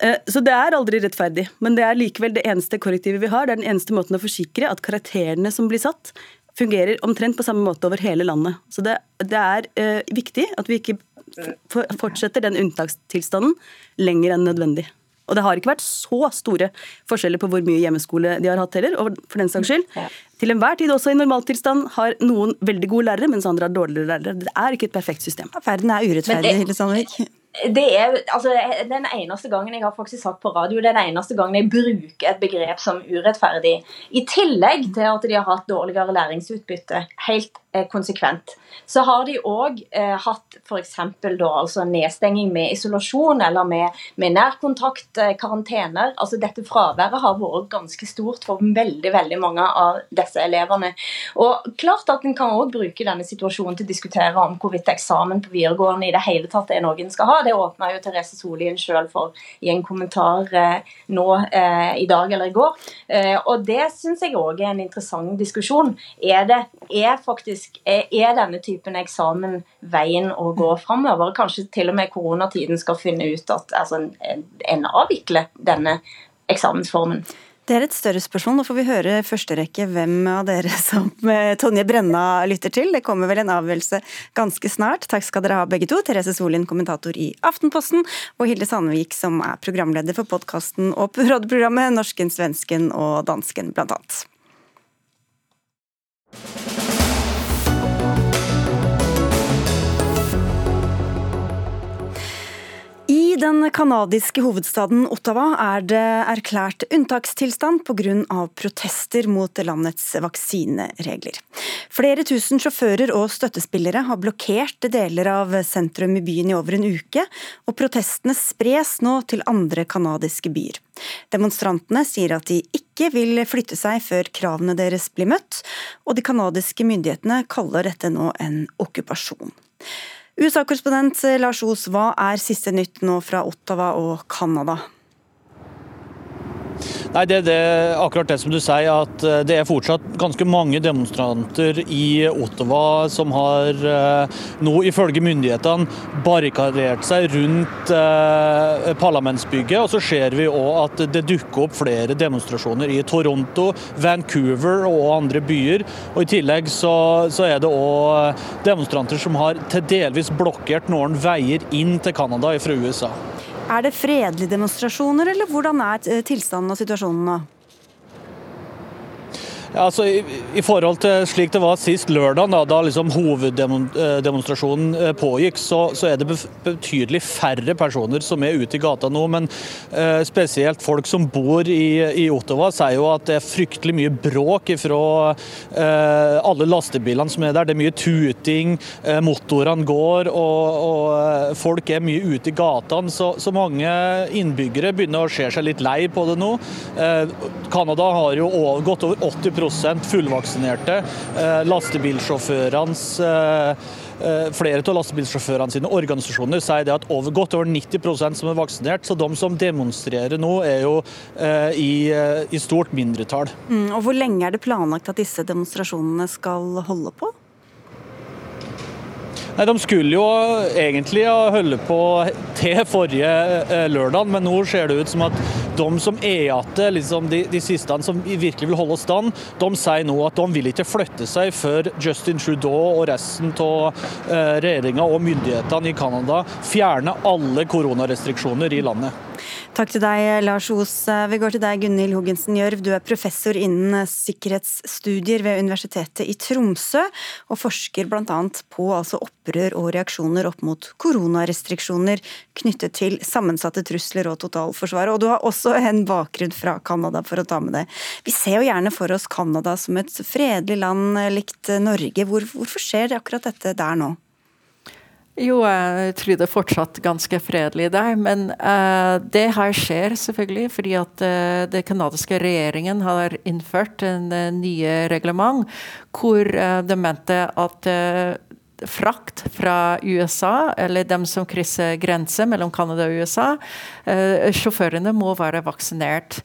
[SPEAKER 8] Eh, så det er aldri rettferdig, men det er likevel det eneste korrektivet vi har. Det er den eneste måten å forsikre at karakterene som blir satt, fungerer omtrent på samme måte over hele landet. Så det, det er eh, viktig at vi ikke fortsetter den unntakstilstanden lenger enn nødvendig. Og det har ikke vært så store forskjeller på hvor mye hjemmeskole de har hatt heller. og for den saks skyld. Til enhver tid, også i normaltilstand, har noen veldig gode lærere, mens andre har dårligere lærere. Det er ikke et perfekt system.
[SPEAKER 2] Verden er urettferdig, Hilde Sandvik
[SPEAKER 9] det er altså, den eneste gangen jeg har faktisk sagt på radio, den eneste gangen jeg bruker et begrep som urettferdig. I tillegg til at de har hatt dårligere læringsutbytte helt eh, konsekvent, så har de òg eh, hatt f.eks. Altså nedstenging med isolasjon eller med, med nærkontakt, eh, karantener. Altså Dette fraværet har vært ganske stort for veldig veldig mange av disse elevene. Og klart at En kan òg bruke denne situasjonen til å diskutere om hvorvidt eksamen på videregående i det hele tatt er noe en skal ha Det åpna jo Therese Solien sjøl for i en kommentar eh, nå eh, i dag eller i går. Eh, og det syns jeg òg er en interessant diskusjon. Er, det, er, faktisk, er, denne typen eksamen veien å gå framover? Kanskje til og med koronatiden skal finne ut at altså, en avvikler denne eksamensformen.
[SPEAKER 2] Det er et større spørsmål. Nå får vi høre første rekke hvem av dere som eh, Tonje Brenna lytter til. Det kommer vel en avgjørelse ganske snart. Takk skal dere ha begge to. Therese Solin, kommentator i Aftenposten, og Hilde Sandvik, som er programleder for podkasten og radioprogrammet Norsken, svensken og dansken, blant annet. I den canadiske hovedstaden Ottawa er det erklært unntakstilstand pga. protester mot landets vaksineregler. Flere tusen sjåfører og støttespillere har blokkert deler av sentrum i byen i over en uke, og protestene spres nå til andre canadiske byer. Demonstrantene sier at de ikke vil flytte seg før kravene deres blir møtt, og de canadiske myndighetene kaller dette nå en okkupasjon. USA-korrespondent Lars Os, hva er siste nytt nå fra Ottawa og Canada?
[SPEAKER 10] Nei, det, det er akkurat det som du sier, at eh, det er fortsatt ganske mange demonstranter i Ottawa som har eh, nå ifølge myndighetene barrikadert seg rundt eh, parlamentsbygget. Og så ser vi òg at det dukker opp flere demonstrasjoner i Toronto, Vancouver og andre byer. Og I tillegg så, så er det òg demonstranter som har til delvis blokkert noen veier inn til Canada fra USA.
[SPEAKER 2] Er det fredelige demonstrasjoner, eller hvordan er eh, tilstanden og situasjonen nå?
[SPEAKER 10] Altså, i, i, forhold til slik det var sist lørdag, da, da liksom hoveddemonstrasjonen eh, pågikk, så, så, er det betydelig færre personer som er ute i gata nå. Men eh, spesielt folk som bor i, i, Ottawa, sier jo at det er fryktelig mye bråk fra eh, alle lastebilene som er der. Det er mye tuting, eh, motorene går, og, og, eh, folk er mye ute i gatene. Så, så, mange innbyggere begynner å se seg litt lei på det nå. Eh, Canada har jo gått over 80 fullvaksinerte. Eh, lastebilsjåførenes eh, eh, Flere av lastebilsjåførene sine organisasjoner sier det at over, godt over 90% som er vaksinert. Så de som demonstrerer nå, er jo i, i stort mindretall.
[SPEAKER 2] Mm, og Hvor lenge er det planlagt at disse demonstrasjonene skal holde på?
[SPEAKER 10] Nei, De skulle jo egentlig holde på til forrige eh, lørdag, men nå ser det ut som at de som er igjen, liksom de, de, siste som virkelig vil holde stand, de sier nå at de vil ikke flytte seg før Justin Trudeau og resten av eh, regjeringa og myndighetene i Canada fjerner alle koronarestriksjoner i landet.
[SPEAKER 2] Takk til deg, Lars Os. Vi går til deg, Gunhild Hogensen Gjørv. Du er professor innen sikkerhetsstudier ved Universitetet i Tromsø, og forsker bl.a. på altså opprør og reaksjoner opp mot koronarestriksjoner knyttet til sammensatte trusler og totalforsvaret. Og du har også en bakgrunn fra Canada, for å ta med det. Vi ser jo gjerne for oss Canada som et fredelig land likt Norge. Hvor, hvorfor skjer det akkurat dette der nå?
[SPEAKER 11] Jo, jeg tror det er fortsatt ganske fredelig der. Men uh, det her skjer selvfølgelig fordi at uh, den canadiske regjeringen har innført en uh, nye reglement hvor de mente at frakt fra USA, eller dem som krysser grenser mellom Canada og USA, sjåførene må være vaksinert.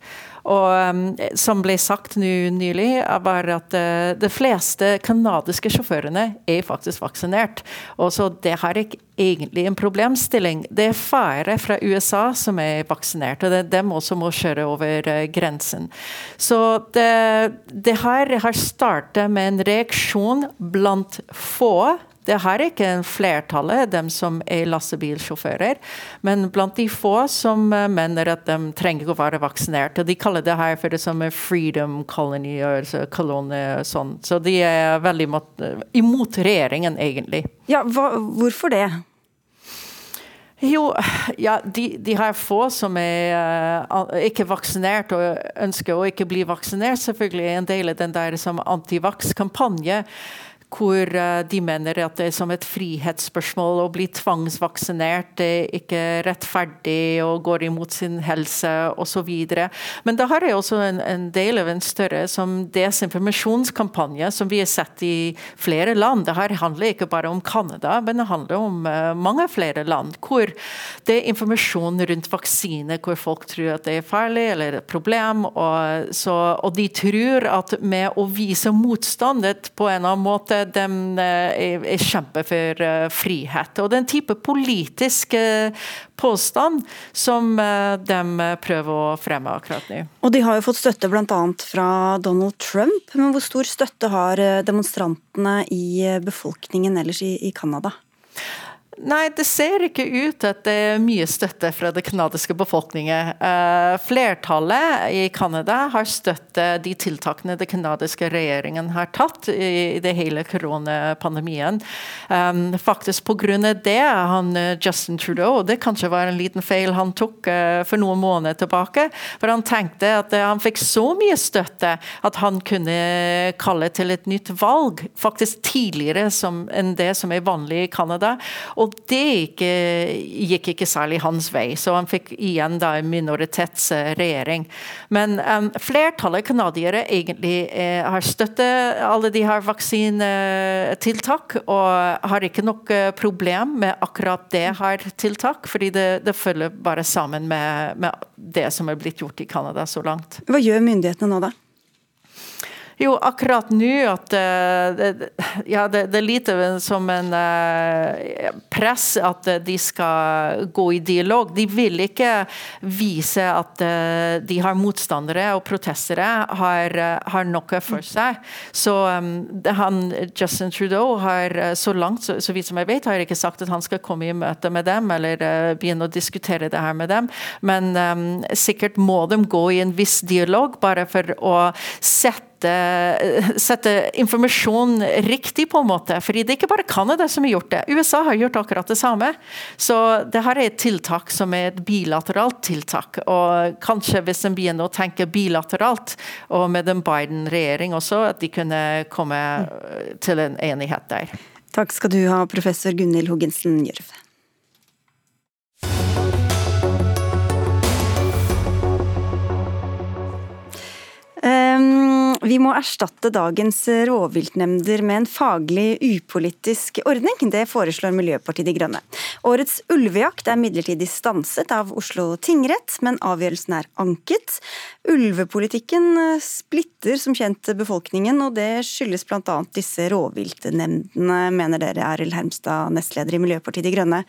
[SPEAKER 11] Og um, som ble sagt nylig, var at uh, de fleste canadiske sjåførene er faktisk vaksinert. Og så det har ikke egentlig en problemstilling. Det er færre fra USA som er vaksinert, og det er dem også må kjøre over uh, grensen. Så det, det her har startet med en reaksjon blant få det her er ikke flertallet, dem som er lastebilsjåfører, men blant de få som eh, mener at de trenger å være vaksinert. og De kaller det her for det som er freedom colony, altså koloni og sånn. Så de er veldig imot, imot regjeringen, egentlig.
[SPEAKER 2] Ja, hva, Hvorfor det?
[SPEAKER 11] Jo, ja, de, de her få som er uh, ikke vaksinert og ønsker å ikke bli vaksinert, selvfølgelig er en del av den der som antivaks-kampanje hvor de mener at det er som et frihetsspørsmål å bli tvangsvaksinert, det er ikke rettferdig og går imot sin helse osv. Men da har jeg også en, en, del av en større som desinformasjonskampanje som vi har sett i flere land. Det her handler ikke bare om Canada, men det handler om mange flere land. hvor det er informasjon rundt vaksine hvor folk tror at det er farlig eller et problem. Og, så, og de tror at med å vise motstand på en eller annen måte, de eh, er, er kjemper for uh, frihet. Og det er en type politisk uh, påstand som de prøver å fremme akkurat nå.
[SPEAKER 2] Og de har jo fått støtte bl.a. fra Donald Trump, men hvor stor støtte har demonstrantene i befolkningen ellers i Canada?
[SPEAKER 11] Nei, det ser ikke ut at det er mye støtte fra det canadiske befolkningen. Uh, flertallet i Canada har støttet de tiltakene den canadiske regjeringen har tatt i, det hele koronapandemien. Um, faktisk pga. det, han eh, Justin Trudeau, det kanskje var en liten feil han tok for noen måneder tilbake, for han tenkte at han fikk så mye støtte at han kunne kalle til et nytt valg, faktisk tidligere enn det som er vanlig i Canada. Og det ikke, gikk ikke særlig hans vei, så han fikk igjen da en minoritetsregjering. Men um, flertallet canadiere egentlig eh, har støttet alle de her vaksinetiltak, og har ikke noe problem med akkurat det her tiltak, fordi det, det følger bare sammen med, med det som er blitt gjort i Canada så langt.
[SPEAKER 2] Hva gjør myndighetene nå, da?
[SPEAKER 11] Jo, akkurat nå at uh, Ja, det, det, er lite som en uh, press at de skal gå i dialog. De vil ikke vise at de har motstandere og protestere har, har noe for seg. Så um, han, Justin Trudeau har så langt, så, så vidt som jeg vet, har ikke sagt at han skal komme i møte med dem eller begynne å diskutere det her med dem. Men um, sikkert må de gå i en viss dialog, bare for å sette sette, sette, informasjon riktig, på en måte. Fordi det er ikke bare Canada som har gjort det. USA har gjort akkurat det samme. Så det her er et tiltak som er et bilateralt tiltak. Og kanskje hvis en begynner å tenke bilateralt, og med en Biden-regjering også, at de kunne komme til en enighet der.
[SPEAKER 2] Takk skal du ha, professor Gunhild Hoggensen Gjørv. Um, vi må erstatte dagens rovviltnemnder med en faglig upolitisk ordning. Det foreslår Miljøpartiet De Grønne. Årets ulvejakt er midlertidig stanset av Oslo tingrett, men avgjørelsen er anket. Ulvepolitikken splitter som kjent befolkningen, og det skyldes bl.a. disse rovviltnemndene, mener dere, Arild Hermstad, nestleder i Miljøpartiet De Grønne.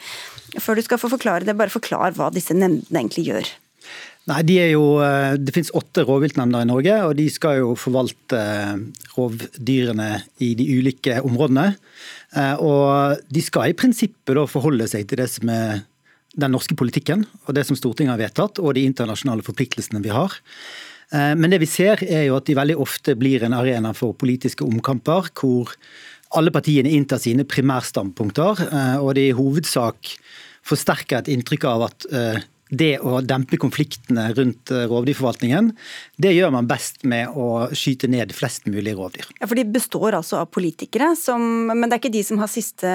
[SPEAKER 2] Før du skal få forklare det, bare forklar hva disse nemndene egentlig gjør.
[SPEAKER 12] Nei, de jo, eh, Det finnes åtte rovviltnemnder i Norge, og de skal jo forvalte eh, rovdyrene i de ulike områdene. Eh, og de skal i prinsippet forholde seg til det som er den norske politikken, og det som Stortinget har vedtatt, og de internasjonale forpliktelsene vi har. Men det vi ser er jo at de veldig ofte blir en arena for politiske omkamper, hvor alle partiene inntar sine primærstandpunkter, og det i hovedsak forsterker et inntrykk av at det å dempe konfliktene rundt eh, rovdyrforvaltningen, det gjør man best med å skyte ned flest mulig rovdyr.
[SPEAKER 2] Ja, for De består altså av politikere, som, men det er ikke de som har siste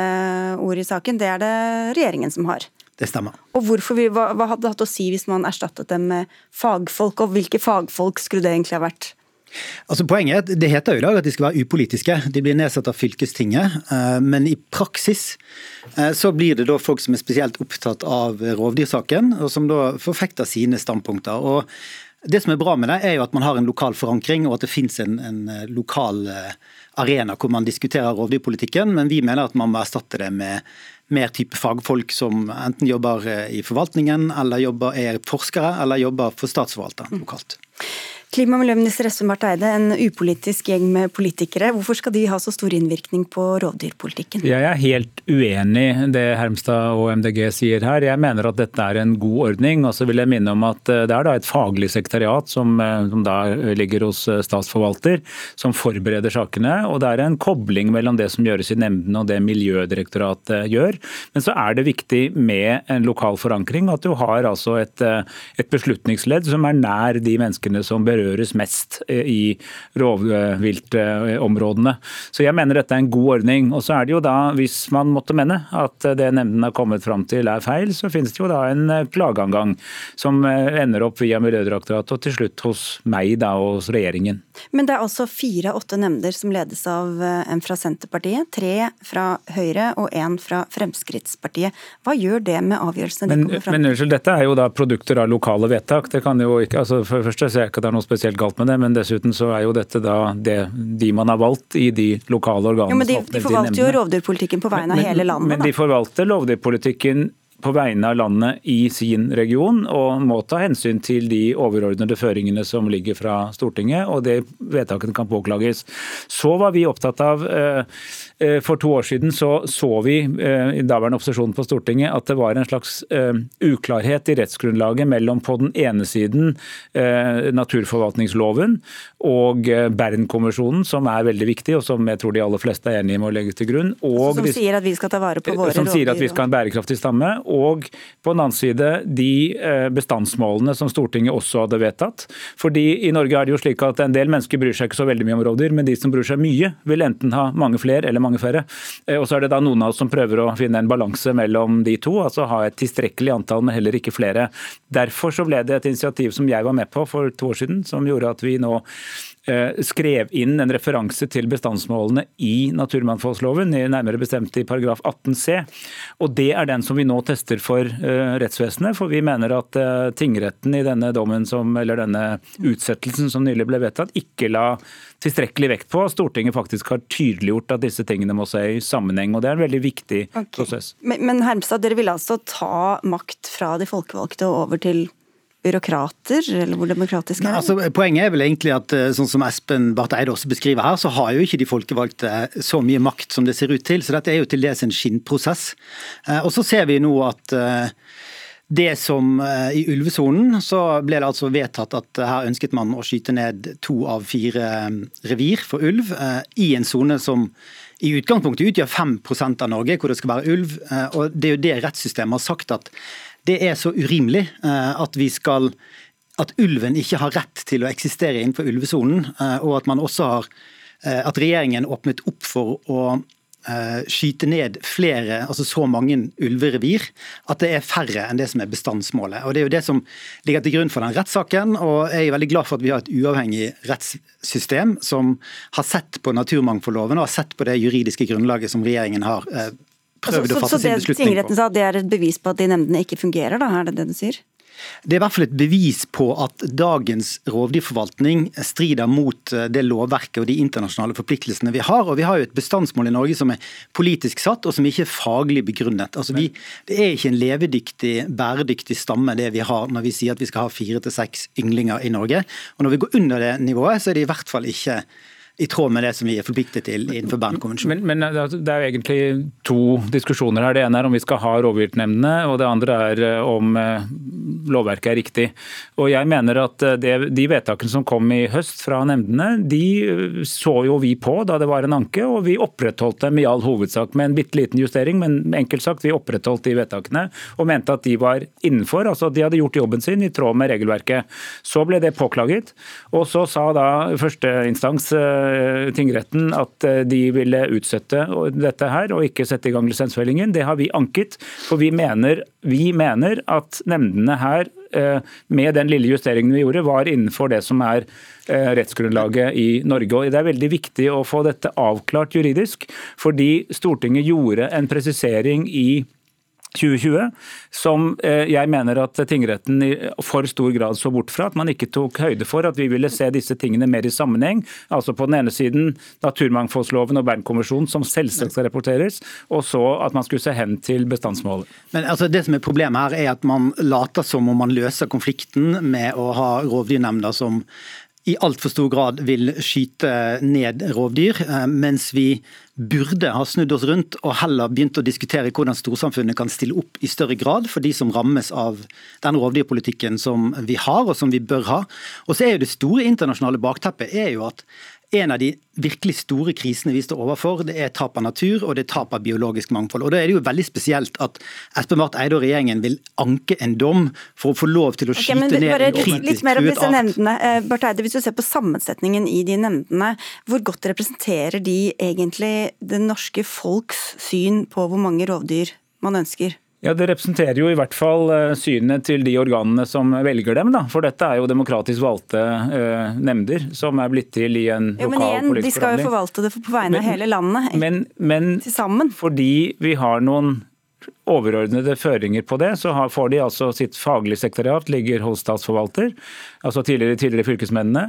[SPEAKER 2] ord i saken, det er det regjeringen som har?
[SPEAKER 12] Det stemmer.
[SPEAKER 2] Og hvorfor, hva, hva hadde det hatt å si hvis man erstattet dem med fagfolk, og hvilke fagfolk skulle det egentlig ha vært?
[SPEAKER 12] Altså Poenget er at Det heter jo i dag at de skal være upolitiske. De blir nedsatt av fylkestinget. Eh, men i praksis eh, så blir det da folk som er spesielt opptatt av rovdyrsaken, og som da forfekter sine standpunkter. Og Det som er bra med det, er jo at man har en lokal forankring, og at det finnes en, en eh, lokal arena hvor man diskuterer rovdyrpolitikken. Men vi mener at man må erstatte det med mer type fagfolk som enten jobber i forvaltningen, eller jobber, er forskere, eller jobber for statsforvalteren lokalt.
[SPEAKER 2] Klima- og miljøminister Espen Barth Eide, en upolitisk gjeng med politikere. Hvorfor skal de ha så stor innvirkning på rovdyrpolitikken?
[SPEAKER 13] Jeg er helt uenig i det Hermstad og MDG sier her. Jeg mener at dette er en god ordning. Og så vil jeg minne om at eh, det er et faglig sekretariat som, eh, som ligger hos eh, statsforvalter, som forbereder sakene. Og det er en kobling mellom det som gjøres i nemndene og det Miljødirektoratet gjør. Men så er det viktig med en lokal forankring, at du har altså et, et beslutningsledd som er nær de menneskene som bør berøres mest i rovviltområdene. Så jeg mener dette er en god ordning. Og så er det jo da, hvis man måtte mene at det nemnden har kommet fram til er feil, så finnes det jo da en klageangang som ender opp via Miljødirektoratet og til slutt hos meg da, og hos regjeringen.
[SPEAKER 2] Men det er altså fire av åtte nemnder som ledes av en fra Senterpartiet, tre fra Høyre og en fra Fremskrittspartiet. Hva gjør det med avgjørelsene
[SPEAKER 13] men,
[SPEAKER 2] kommer fram
[SPEAKER 13] Men unnskyld, dette er jo da produkter av lokale vedtak. Det kan jo ikke, altså for det første ser jeg ikke at det er noe spesielt galt med det, men dessuten så er jo dette da det, de man har valgt i de lokale organene.
[SPEAKER 2] Jo, men de, de forvalter jo rovdyrpolitikken på vegne av hele landet.
[SPEAKER 13] Men de forvalter rovdyrpolitikken på vegne av landet i sin region, og må ta hensyn til de overordnede føringene som ligger fra Stortinget, og det vedtakene kan påklages. Så var vi opptatt av Eh, for to år siden så, så vi eh, i daværende opposisjon på Stortinget at det var en slags uh, uklarhet i rettsgrunnlaget mellom på den ene siden naturforvaltningsloven og Bernkonvensjonen, som er veldig viktig, og som jeg tror de aller fleste er enige med å legge til grunn.
[SPEAKER 2] Og, som sier at vi skal ta vare på våre
[SPEAKER 13] Som sier at vi skal ha en bærekraftig stamme. Og på den annen side de bestandsmålene som Stortinget også hadde vedtatt. Fordi i Norge er det jo slik at en del mennesker bryr seg ikke så veldig mye om rovdyr, men de som bryr seg mye, vil enten ha mange flere eller mange mange flere. Eh, og så er det da noen av oss som prøver å finne en balanse mellom de to, altså ha et tilstrekkelig antall, men heller ikke flere. Derfor så ble det et initiativ som jeg var med på for to år siden, som gjorde at vi nå skrev inn en referanse til bestandsmålene i naturmangfoldloven, nærmere bestemt i paragraf 18 c. Og Det er den som vi nå tester for uh, rettsvesenet. For vi mener at uh, tingretten i denne dommen som, eller denne utsettelsen som nylig ble vedtatt, ikke la tilstrekkelig vekt på. Stortinget faktisk har tydeliggjort at disse tingene må se i sammenheng. og Det er en veldig viktig okay. prosess.
[SPEAKER 2] Men, men Hermstad, dere vil altså ta makt fra de folkevalgte og over til byråkrater, eller hvor demokratisk er det?
[SPEAKER 12] Altså, poenget er vel egentlig at eh, sånn som Espen Barth Eide også beskriver her, så har jo ikke de folkevalgte så mye makt som det ser ut til. Så dette er jo til dels en skinnprosess. Eh, og så ser vi nå at eh, det som eh, I ulvesonen så ble det altså vedtatt at her ønsket man å skyte ned to av fire eh, revir for ulv eh, i en sone som i utgangspunktet utgjør 5% av Norge, hvor det skal være ulv. og Det er jo det rettssystemet har sagt at det er så urimelig at vi skal at ulven ikke har rett til å eksistere innenfor ulvesonen, og at man også har at regjeringen åpnet opp for å Eh, skyte ned flere, altså så mange ulverevir, at det er færre enn det som er bestandsmålet. Og Det er jo det som ligger til grunn for den rettssaken. og Jeg er veldig glad for at vi har et uavhengig rettssystem som har sett på naturmangfoldloven og har sett på det juridiske grunnlaget som regjeringen har eh, prøvd
[SPEAKER 2] så,
[SPEAKER 12] å fatte sin beslutning på.
[SPEAKER 2] Så det tingretten sa, det er et bevis på at de nemndene ikke fungerer, da? Er det det du sier?
[SPEAKER 12] Det er i hvert fall et bevis på at dagens rovdyrforvaltning strider mot eh, det lovverket og de internasjonale forpliktelsene vi har. Og Vi har jo et bestandsmål i Norge som er politisk satt og som ikke er faglig begrunnet. Altså vi, Det er ikke en levedyktig, bæredyktig stamme det vi har når vi sier at vi skal ha fire til seks ynglinger i Norge. Og Når vi går under det nivået, så er det i hvert fall ikke i tråd med det som vi er forpliktet til innenfor Bernkonvensjonen.
[SPEAKER 13] Men, men, altså, det er jo egentlig to diskusjoner her. Det ene er om vi skal ha rovviltnemndene, og det andre er eh, om eh, lovverket er riktig. Og jeg mener at eh, det, De vedtakene som kom i høst fra nemndene, de så jo vi på da det var en anke, og vi opprettholdt dem i all hovedsak med en bitte liten justering. Men enkelt sagt, vi opprettholdt de vedtakene og mente at de var innenfor. altså at De hadde gjort jobben sin i tråd med regelverket. Så ble det påklaget, og så sa da førsteinstans tingretten at eh, de ville utsette dette her og ikke sette i gang lisensfellingen. Det har vi anket. For vi mener, vi mener at nemndene her, eh, med den lille justeringen vi gjorde, var innenfor det som er rettsgrunnlaget i Norge. Og Det er veldig viktig å få dette avklart juridisk, fordi Stortinget gjorde en presisering i 2020, som eh, jeg mener at tingretten i for stor grad så bort fra. At man ikke tok høyde for at vi ville se disse tingene mer i sammenheng. Altså på den ene siden naturmangfoldsloven og Bernkonvensjonen, som selvsagt skal rapporteres, og så at man skulle se hen til bestandsmålet.
[SPEAKER 12] Men altså Det som er problemet her, er at man later som om man løser konflikten med å ha rovdyrnemnder som i altfor stor grad vil skyte ned rovdyr, eh, mens vi burde ha snudd oss rundt og heller begynt å diskutere hvordan storsamfunnet kan stille opp i større grad for de som rammes av den rovdyrpolitikken som vi har og som vi bør ha. Og så er jo Det store internasjonale bakteppet er jo at en av de virkelig store krisene vi står overfor, det er tap av natur og det er tap av biologisk mangfold. Og Da er det jo veldig spesielt at Espen Barth Eide og regjeringen vil anke en dom for å få lov til å skyte okay, ned en kritisk litt mer om disse
[SPEAKER 2] nemndene. Eh, Barth Eide, hvis du ser på sammensetningen i de nemndene, hvor godt representerer de egentlig det norske folks syn på hvor mange rovdyr man ønsker?
[SPEAKER 13] Ja, Det representerer jo i hvert fall eh, synet til de organene som velger dem. da. For dette er jo demokratisk valgte uh, nemnder som er blitt til i en jo, lokal politisk forhandling. Men igjen,
[SPEAKER 2] de skal jo forvalte det på vegne av hele landet.
[SPEAKER 13] Men, men fordi vi har noen overordnede føringer på det, så får de altså sitt faglige sekretariat ligger hos statsforvalter, altså tidligere, tidligere fylkesmennene,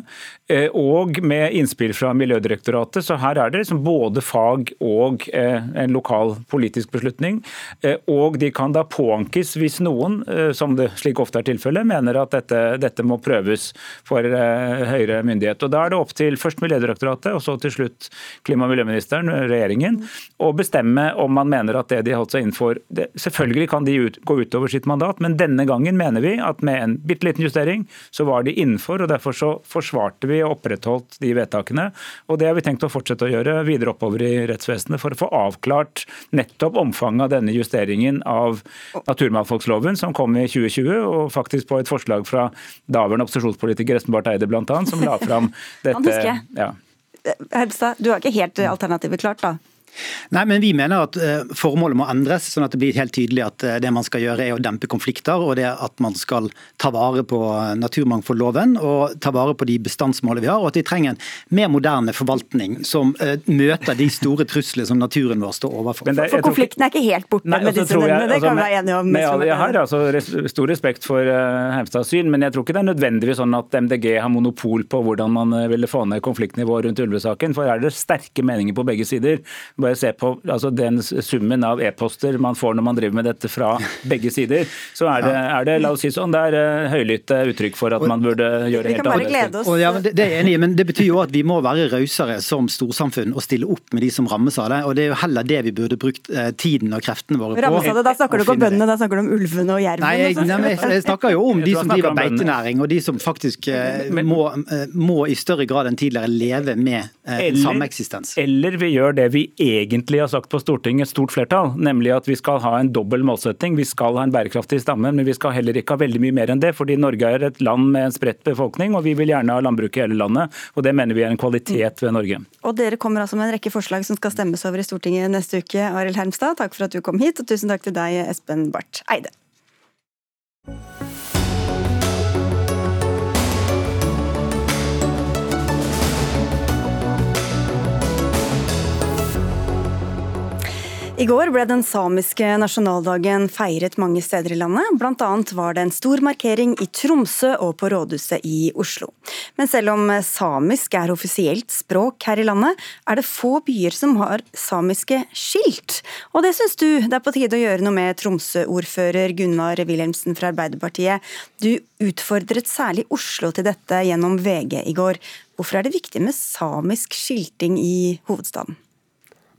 [SPEAKER 13] eh, og med innspill fra Miljødirektoratet. Så her er det liksom både fag og eh, en lokal politisk beslutning. Eh, og de kan da påankes hvis noen, som det slik ofte er tilfellet, mener at dette, dette må prøves for høyere myndighet. Og Da er det opp til først Miljødirektoratet og så til slutt klima- og miljøministeren, regjeringen, å bestemme om man mener at det de har holdt seg innenfor det, Selvfølgelig kan de ut, gå utover sitt mandat, men denne gangen mener vi at med en bitte liten justering, så var de innenfor. og Derfor så forsvarte vi og opprettholdt de vedtakene. og Det har vi tenkt å fortsette å gjøre videre oppover i rettsvesenet for å få avklart nettopp omfanget av denne justeringen av naturmangfoldsloven som kom i 2020, og faktisk på et forslag fra daværende opposisjonspolitiker Espen Barth Eide bl.a., som la fram dette.
[SPEAKER 2] Ja. Helstad, du har ikke helt alternativet klart, da?
[SPEAKER 12] Nei, men Vi mener at eh, formålet må endres, sånn at det blir helt tydelig at eh, det man skal gjøre er å dempe konflikter, og det at man skal ta vare på eh, naturmangfoldloven og ta vare på de bestandsmålene vi har, og at vi trenger en mer moderne forvaltning som møter de store truslene som naturen vår står overfor.
[SPEAKER 2] Det, for konflikten er ikke helt borte nei, med altså, disse nevnene, det altså, kan vi være enige om.
[SPEAKER 13] Med, jeg har altså stor respekt for uh, Heimstads syn, men jeg tror ikke det er nødvendigvis sånn at MDG har monopol på hvordan man ville få ned konfliktnivået rundt ulvesaken. For er det sterke meninger på begge sider. Bare se på altså, den summen av e-poster man får når man driver med dette fra begge sider, så er det, er det la oss si sånn, det er uh, høylytte uttrykk for at man burde gjøre helt
[SPEAKER 2] annerledes.
[SPEAKER 12] Ja, det, det, er jeg enig i, men det betyr jo at vi må være rausere som storsamfunn og stille opp med de som rammes av det. og Det er jo heller det vi burde brukt uh, tiden og kreftene våre på.
[SPEAKER 2] Rammes av det, Da snakker du ikke om bøndene, da snakker du om ulvene og jerven.
[SPEAKER 12] Nei, jeg, nei, jeg, jeg snakker jo om de som driver beitenæring, og de som faktisk uh, må, må, i større grad enn tidligere leve med sameksistens.
[SPEAKER 13] Eller vi gjør det vi egentlig har sagt på Stortinget, et stort flertall, nemlig at vi skal ha en dobbel målsetting. Vi skal ha en bærekraftig stamme, men vi skal heller ikke ha veldig mye mer enn det. Fordi Norge er et land med en spredt befolkning, og vi vil gjerne ha landbruk i hele landet. Og det mener vi er en kvalitet ved Norge.
[SPEAKER 2] Og dere kommer altså med en rekke forslag som skal stemmes over i Stortinget neste uke. Arild Hermstad, takk for at du kom hit, og tusen takk til deg, Espen Barth Eide. I går ble den samiske nasjonaldagen feiret mange steder i landet. Blant annet var det en stor markering i Tromsø og på rådhuset i Oslo. Men selv om samisk er offisielt språk her i landet, er det få byer som har samiske skilt. Og det syns du det er på tide å gjøre noe med, Tromsø-ordfører Gunnar Wilhelmsen fra Arbeiderpartiet. Du utfordret særlig Oslo til dette gjennom VG i går. Hvorfor er det viktig med samisk skilting i hovedstaden?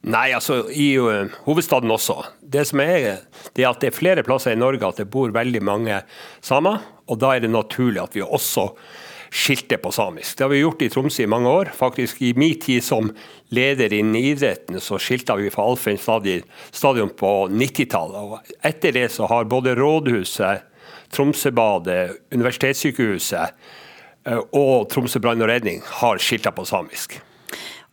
[SPEAKER 14] Nei, altså i uh, hovedstaden også. Det som er, det er at det er flere plasser i Norge at det bor veldig mange samer. Og da er det naturlig at vi også skilter på samisk. Det har vi gjort i Tromsø i mange år. Faktisk I min tid som leder innen idretten så skilta vi fra Alfheim stadion på 90-tallet. Etter det så har både rådhuset, Tromsøbadet, Universitetssykehuset uh, og Tromsø brann og redning har skilta på samisk.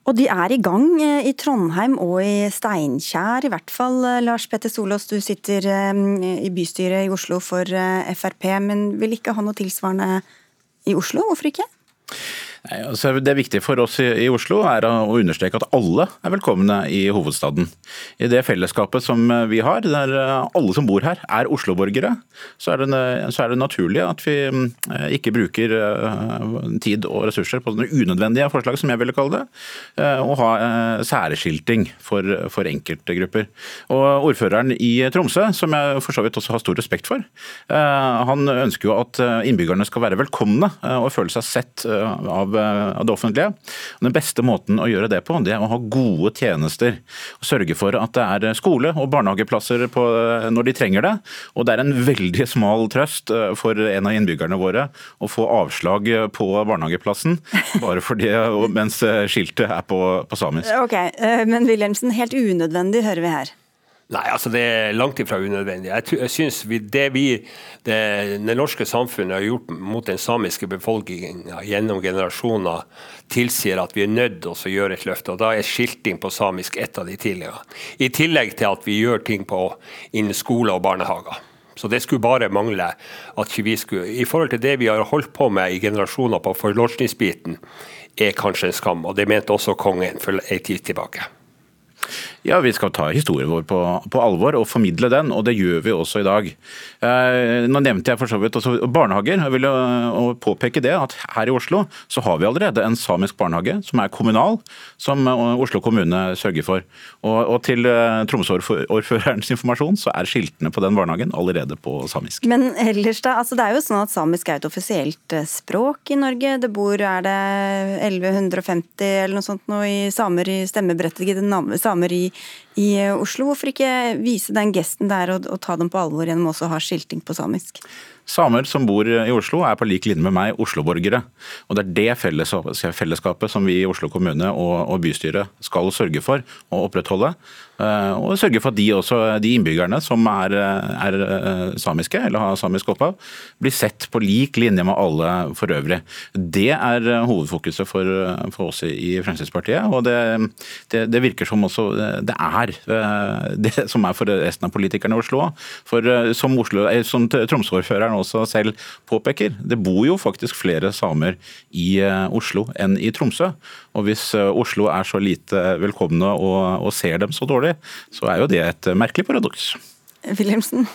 [SPEAKER 2] Og de er i gang eh, i Trondheim og i Steinkjer, i hvert fall. Eh, Lars Petter Solås, du sitter eh, i bystyret i Oslo for Frp, men vil ikke ha noe tilsvarende i Oslo. Hvorfor ikke?
[SPEAKER 15] Altså, det viktige for oss i Oslo er å understreke at alle er velkomne i hovedstaden. I det fellesskapet som vi har, der alle som bor her er Oslo-borgere, så, så, er det naturlig at vi eh, ikke bruker eh, tid og ressurser på sånne unødvendige forslag, som jeg ville kalle det, eh, og ha særskilting for, for enkeltgrupper. Og Ordføreren i Tromsø, som jeg for så vidt også har stor respekt for, han ønsker jo at innbyggerne skal være velkomne og føle seg sett av det offentlige. Den beste måten å gjøre det på, det er å ha gode tjenester. Sørge for at det er skole- og barnehageplasser på, når de trenger det. Og det er en veldig smal trøst for en av innbyggerne våre å få avslag på barnehageplassen bare fordi, mens skiltet er på, på samisk.
[SPEAKER 2] Ok, Men Wilhelmsen, helt unødvendig hører vi her.
[SPEAKER 14] Nei, altså det er langt ifra unødvendig. Jeg, jeg synes vi, Det vi, det, det norske samfunnet har gjort mot den samiske befolkningen gjennom generasjoner, tilsier at vi er nødt til å gjøre et løft. og Da er skilting på samisk et av de tidligere. I tillegg til at vi gjør ting på innen skole og barnehager. Så Det skulle bare mangle at vi skulle I forhold til det vi har holdt på med i generasjoner på fornorskningsbiten, er kanskje en skam. og Det mente også kongen for en tid tilbake.
[SPEAKER 15] Ja, Vi skal ta historien vår på, på, alvor og formidle den, og det gjør vi også i dag. Eh, nå nevnte jeg for så vidt også barnehager. Jeg vil påpeke det at her i Oslo så har vi allerede en samisk barnehage som er kommunal, som eh, Oslo kommune sørger for. Og, og til eh, Tromsø-ordførerens informasjon så er skiltene på den barnehagen allerede på samisk.
[SPEAKER 2] Men ellers da, altså det er jo sånn at samisk er et offisielt eh, språk i Norge. Det bor er det 1150 eller noe sånt nå i samer i stemmeberettigede samer i i Oslo. Hvorfor ikke vise den gesten der og, og ta dem på alvor gjennom også å ha skilting på samisk?
[SPEAKER 15] Samer som bor i Oslo er på lik linje med meg Oslo-borgere. Og Det er det fellesskapet som vi i Oslo kommune og bystyret skal sørge for å opprettholde. Eh, og sørge for at de, også, de innbyggerne som er, er, eh, samiske eller har samisk opphav, blir sett på lik linje med alle for øvrig. Det er eh, hovedfokuset for, for oss i Fremskrittspartiet. Og det, det, det, virker som også det er det som er for resten av politikerne i Oslo. For som, Oslo, som Tromsø-ordføreren også selv påpeker, det bor jo faktisk flere samer i Oslo enn i Tromsø. Og hvis Oslo er så lite velkomne og, og ser dem så dårlig, dårlig, så er jo det et merkelig paradoks.
[SPEAKER 2] Wilhelmsen?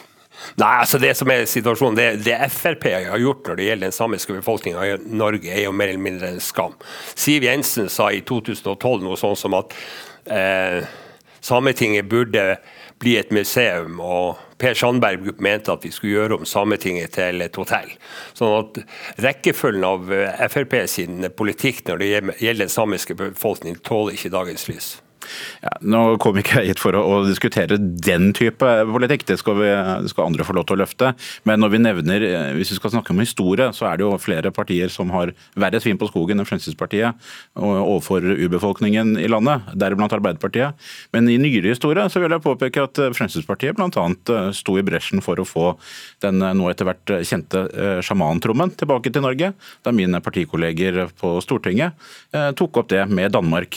[SPEAKER 14] Nei, altså Det som er situasjonen, det, det Frp har gjort når det gjelder den samiske befolkninga i Norge, er jo mer eller mindre en skam. Siv Jensen sa i 2012 noe sånn som at eh, Sametinget burde bli et museum. og Per Sandberg mente at vi skulle gjøre om Sametinget til et hotell. Sånn at Rekkefølgen av eh, Frp sin politikk når det gjelder den samiske befolkning, tåler ikke dagens lys.
[SPEAKER 15] Ja, nå kom ikke jeg hit for å, å, diskutere den type politikk, det skal, vi, skal, andre få lov til å løfte. Men når vi nevner, eh, hvis vi skal snakke om historie, så er det jo flere partier som har verre svin på skogen enn Fremskrittspartiet overfor urbefolkningen i landet, deriblant Arbeiderpartiet. Men i nyere historie så vil jeg påpeke at Fremskrittspartiet bl.a. Eh, sto i bresjen for å få den eh, nå etter hvert kjente sjamantrommen tilbake til Norge, da mine partikolleger på Stortinget tok opp det med Danmark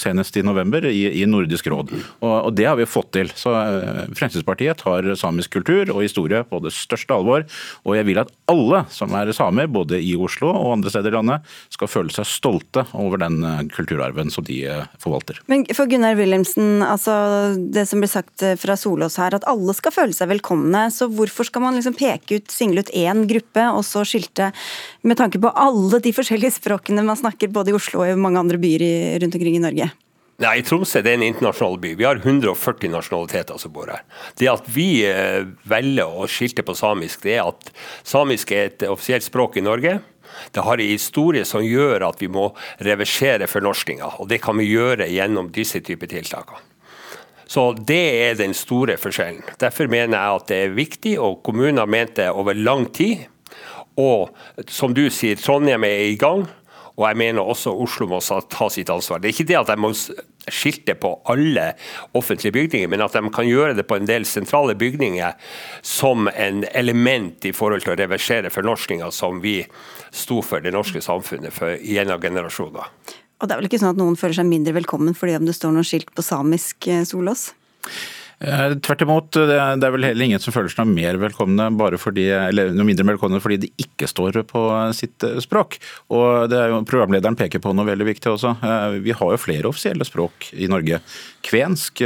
[SPEAKER 15] senest i november i, i Nordisk råd. Og, og, Det har vi fått til. Så eh, Fremskrittspartiet tar samisk kultur og historie på det største alvor. Og jeg vil at alle som er samer, både i Oslo og andre steder i landet, skal føle seg stolte over den eh, kulturarven som de eh, forvalter.
[SPEAKER 2] Men for Gunnar Wilhelmsen, altså det som blir sagt fra Solås her, at alle skal føle seg velkomne. Så hvorfor skal man liksom peke ut, single ut én gruppe, og så skilte med tanke på alle de forskjellige språkene man snakker både i Oslo og i mange andre byer rundt omkring i Norge?
[SPEAKER 14] Nei, Tromsø det er en internasjonal by. Vi har 140 nasjonaliteter som bor her. Det at vi eh, velger å skilte på samisk, det er at samisk er et offisielt språk i Norge. Det har en historie som gjør at vi må reversere fornorskinga, og det kan vi gjøre gjennom disse typer tiltak. Så Det er den store forskjellen. Derfor mener jeg at det er viktig, og kommunen har ment det over lang tid. Og som du sier, Trondheim er i gang. Og jeg mener også Oslo må ta sitt ansvar. Det er ikke det at de må skilte på alle offentlige bygninger, men at de kan gjøre det på en del sentrale bygninger som en element i forhold til å reversere fornorskinga som vi sto for det norske samfunnet for gjennom generasjoner.
[SPEAKER 2] Og det er vel ikke sånn at noen føler seg mindre velkommen fordi om det står noe skilt på samisk, eh, Solås?
[SPEAKER 15] Eh, tvert imot, det er vel heller ingen som føler seg mer velkomne bare fordi, eller noe mindre velkomne fordi de ikke står på sitt eh, språk. Og det er jo Programlederen peker på noe veldig viktig også. Eh, vi har jo flere offisielle språk i Norge. Kvensk,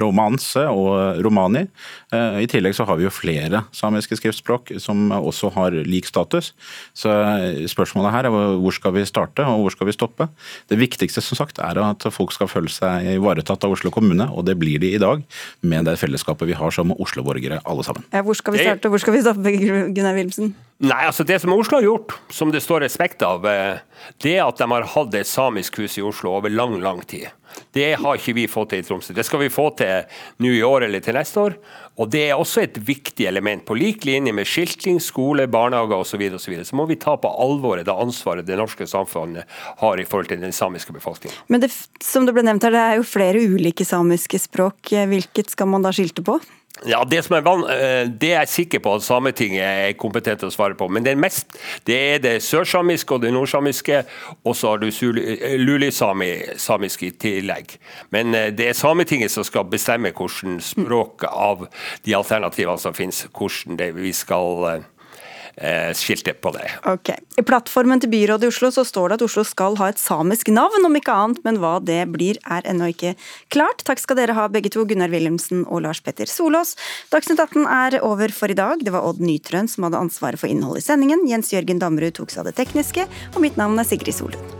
[SPEAKER 15] romanse og romani. I tillegg så har vi jo flere samiske skriftspråk som også har lik status. Så spørsmålet her er hvor skal vi starte og hvor skal vi stoppe. Det viktigste som sagt er at folk skal føle seg ivaretatt av Oslo kommune, og det blir de i dag med det fellesskapet vi har som Oslo-borgere alle sammen.
[SPEAKER 2] Ja, hvor skal vi starte og hvor skal vi stoppe, Gunnar Wilmsen?
[SPEAKER 14] Nei, altså Det som Oslo har gjort, som det står respekt av, eh, det er at de har hatt et samisk hus i Oslo over lang, lang tid. Det har ikke vi fått til i Tromsø. Det skal vi få til nå i år eller til neste år. Og Det er også et viktig element. På lik linje med skilting, skole, barnehager osv. Så, og så, videre, så må vi ta på alvoret det ansvaret det norske samfunnet har i forhold til den samiske befolkningen.
[SPEAKER 2] Men det, som det ble nevnt her, det er jo flere ulike samiske språk. Hvilket skal man da skilte på?
[SPEAKER 14] Ja, det, er van, eh, det er jeg sikker på at Sametinget er kompetent til å svare på. Men det er, mest, det, er det sørsamiske og det nordsamiske, og så har du eh, lulisamisk i tillegg. Men eh, det er Sametinget som skal bestemme hvordan språk av de alternativene som finnes, hvordan vi skal eh, skiltet på det.
[SPEAKER 2] Ok. I plattformen til byrådet i Oslo så står det at Oslo skal ha et samisk navn, om ikke annet, men hva det blir er ennå ikke klart. Takk skal dere ha begge to, Gunnar Wilhelmsen og Lars Petter Solås. Dagsnytt 18 er over for i dag. Det var Odd Nytrøen som hadde ansvaret for innholdet i sendingen. Jens Jørgen Damrud tok seg av det tekniske, og mitt navn er Sigrid Solund.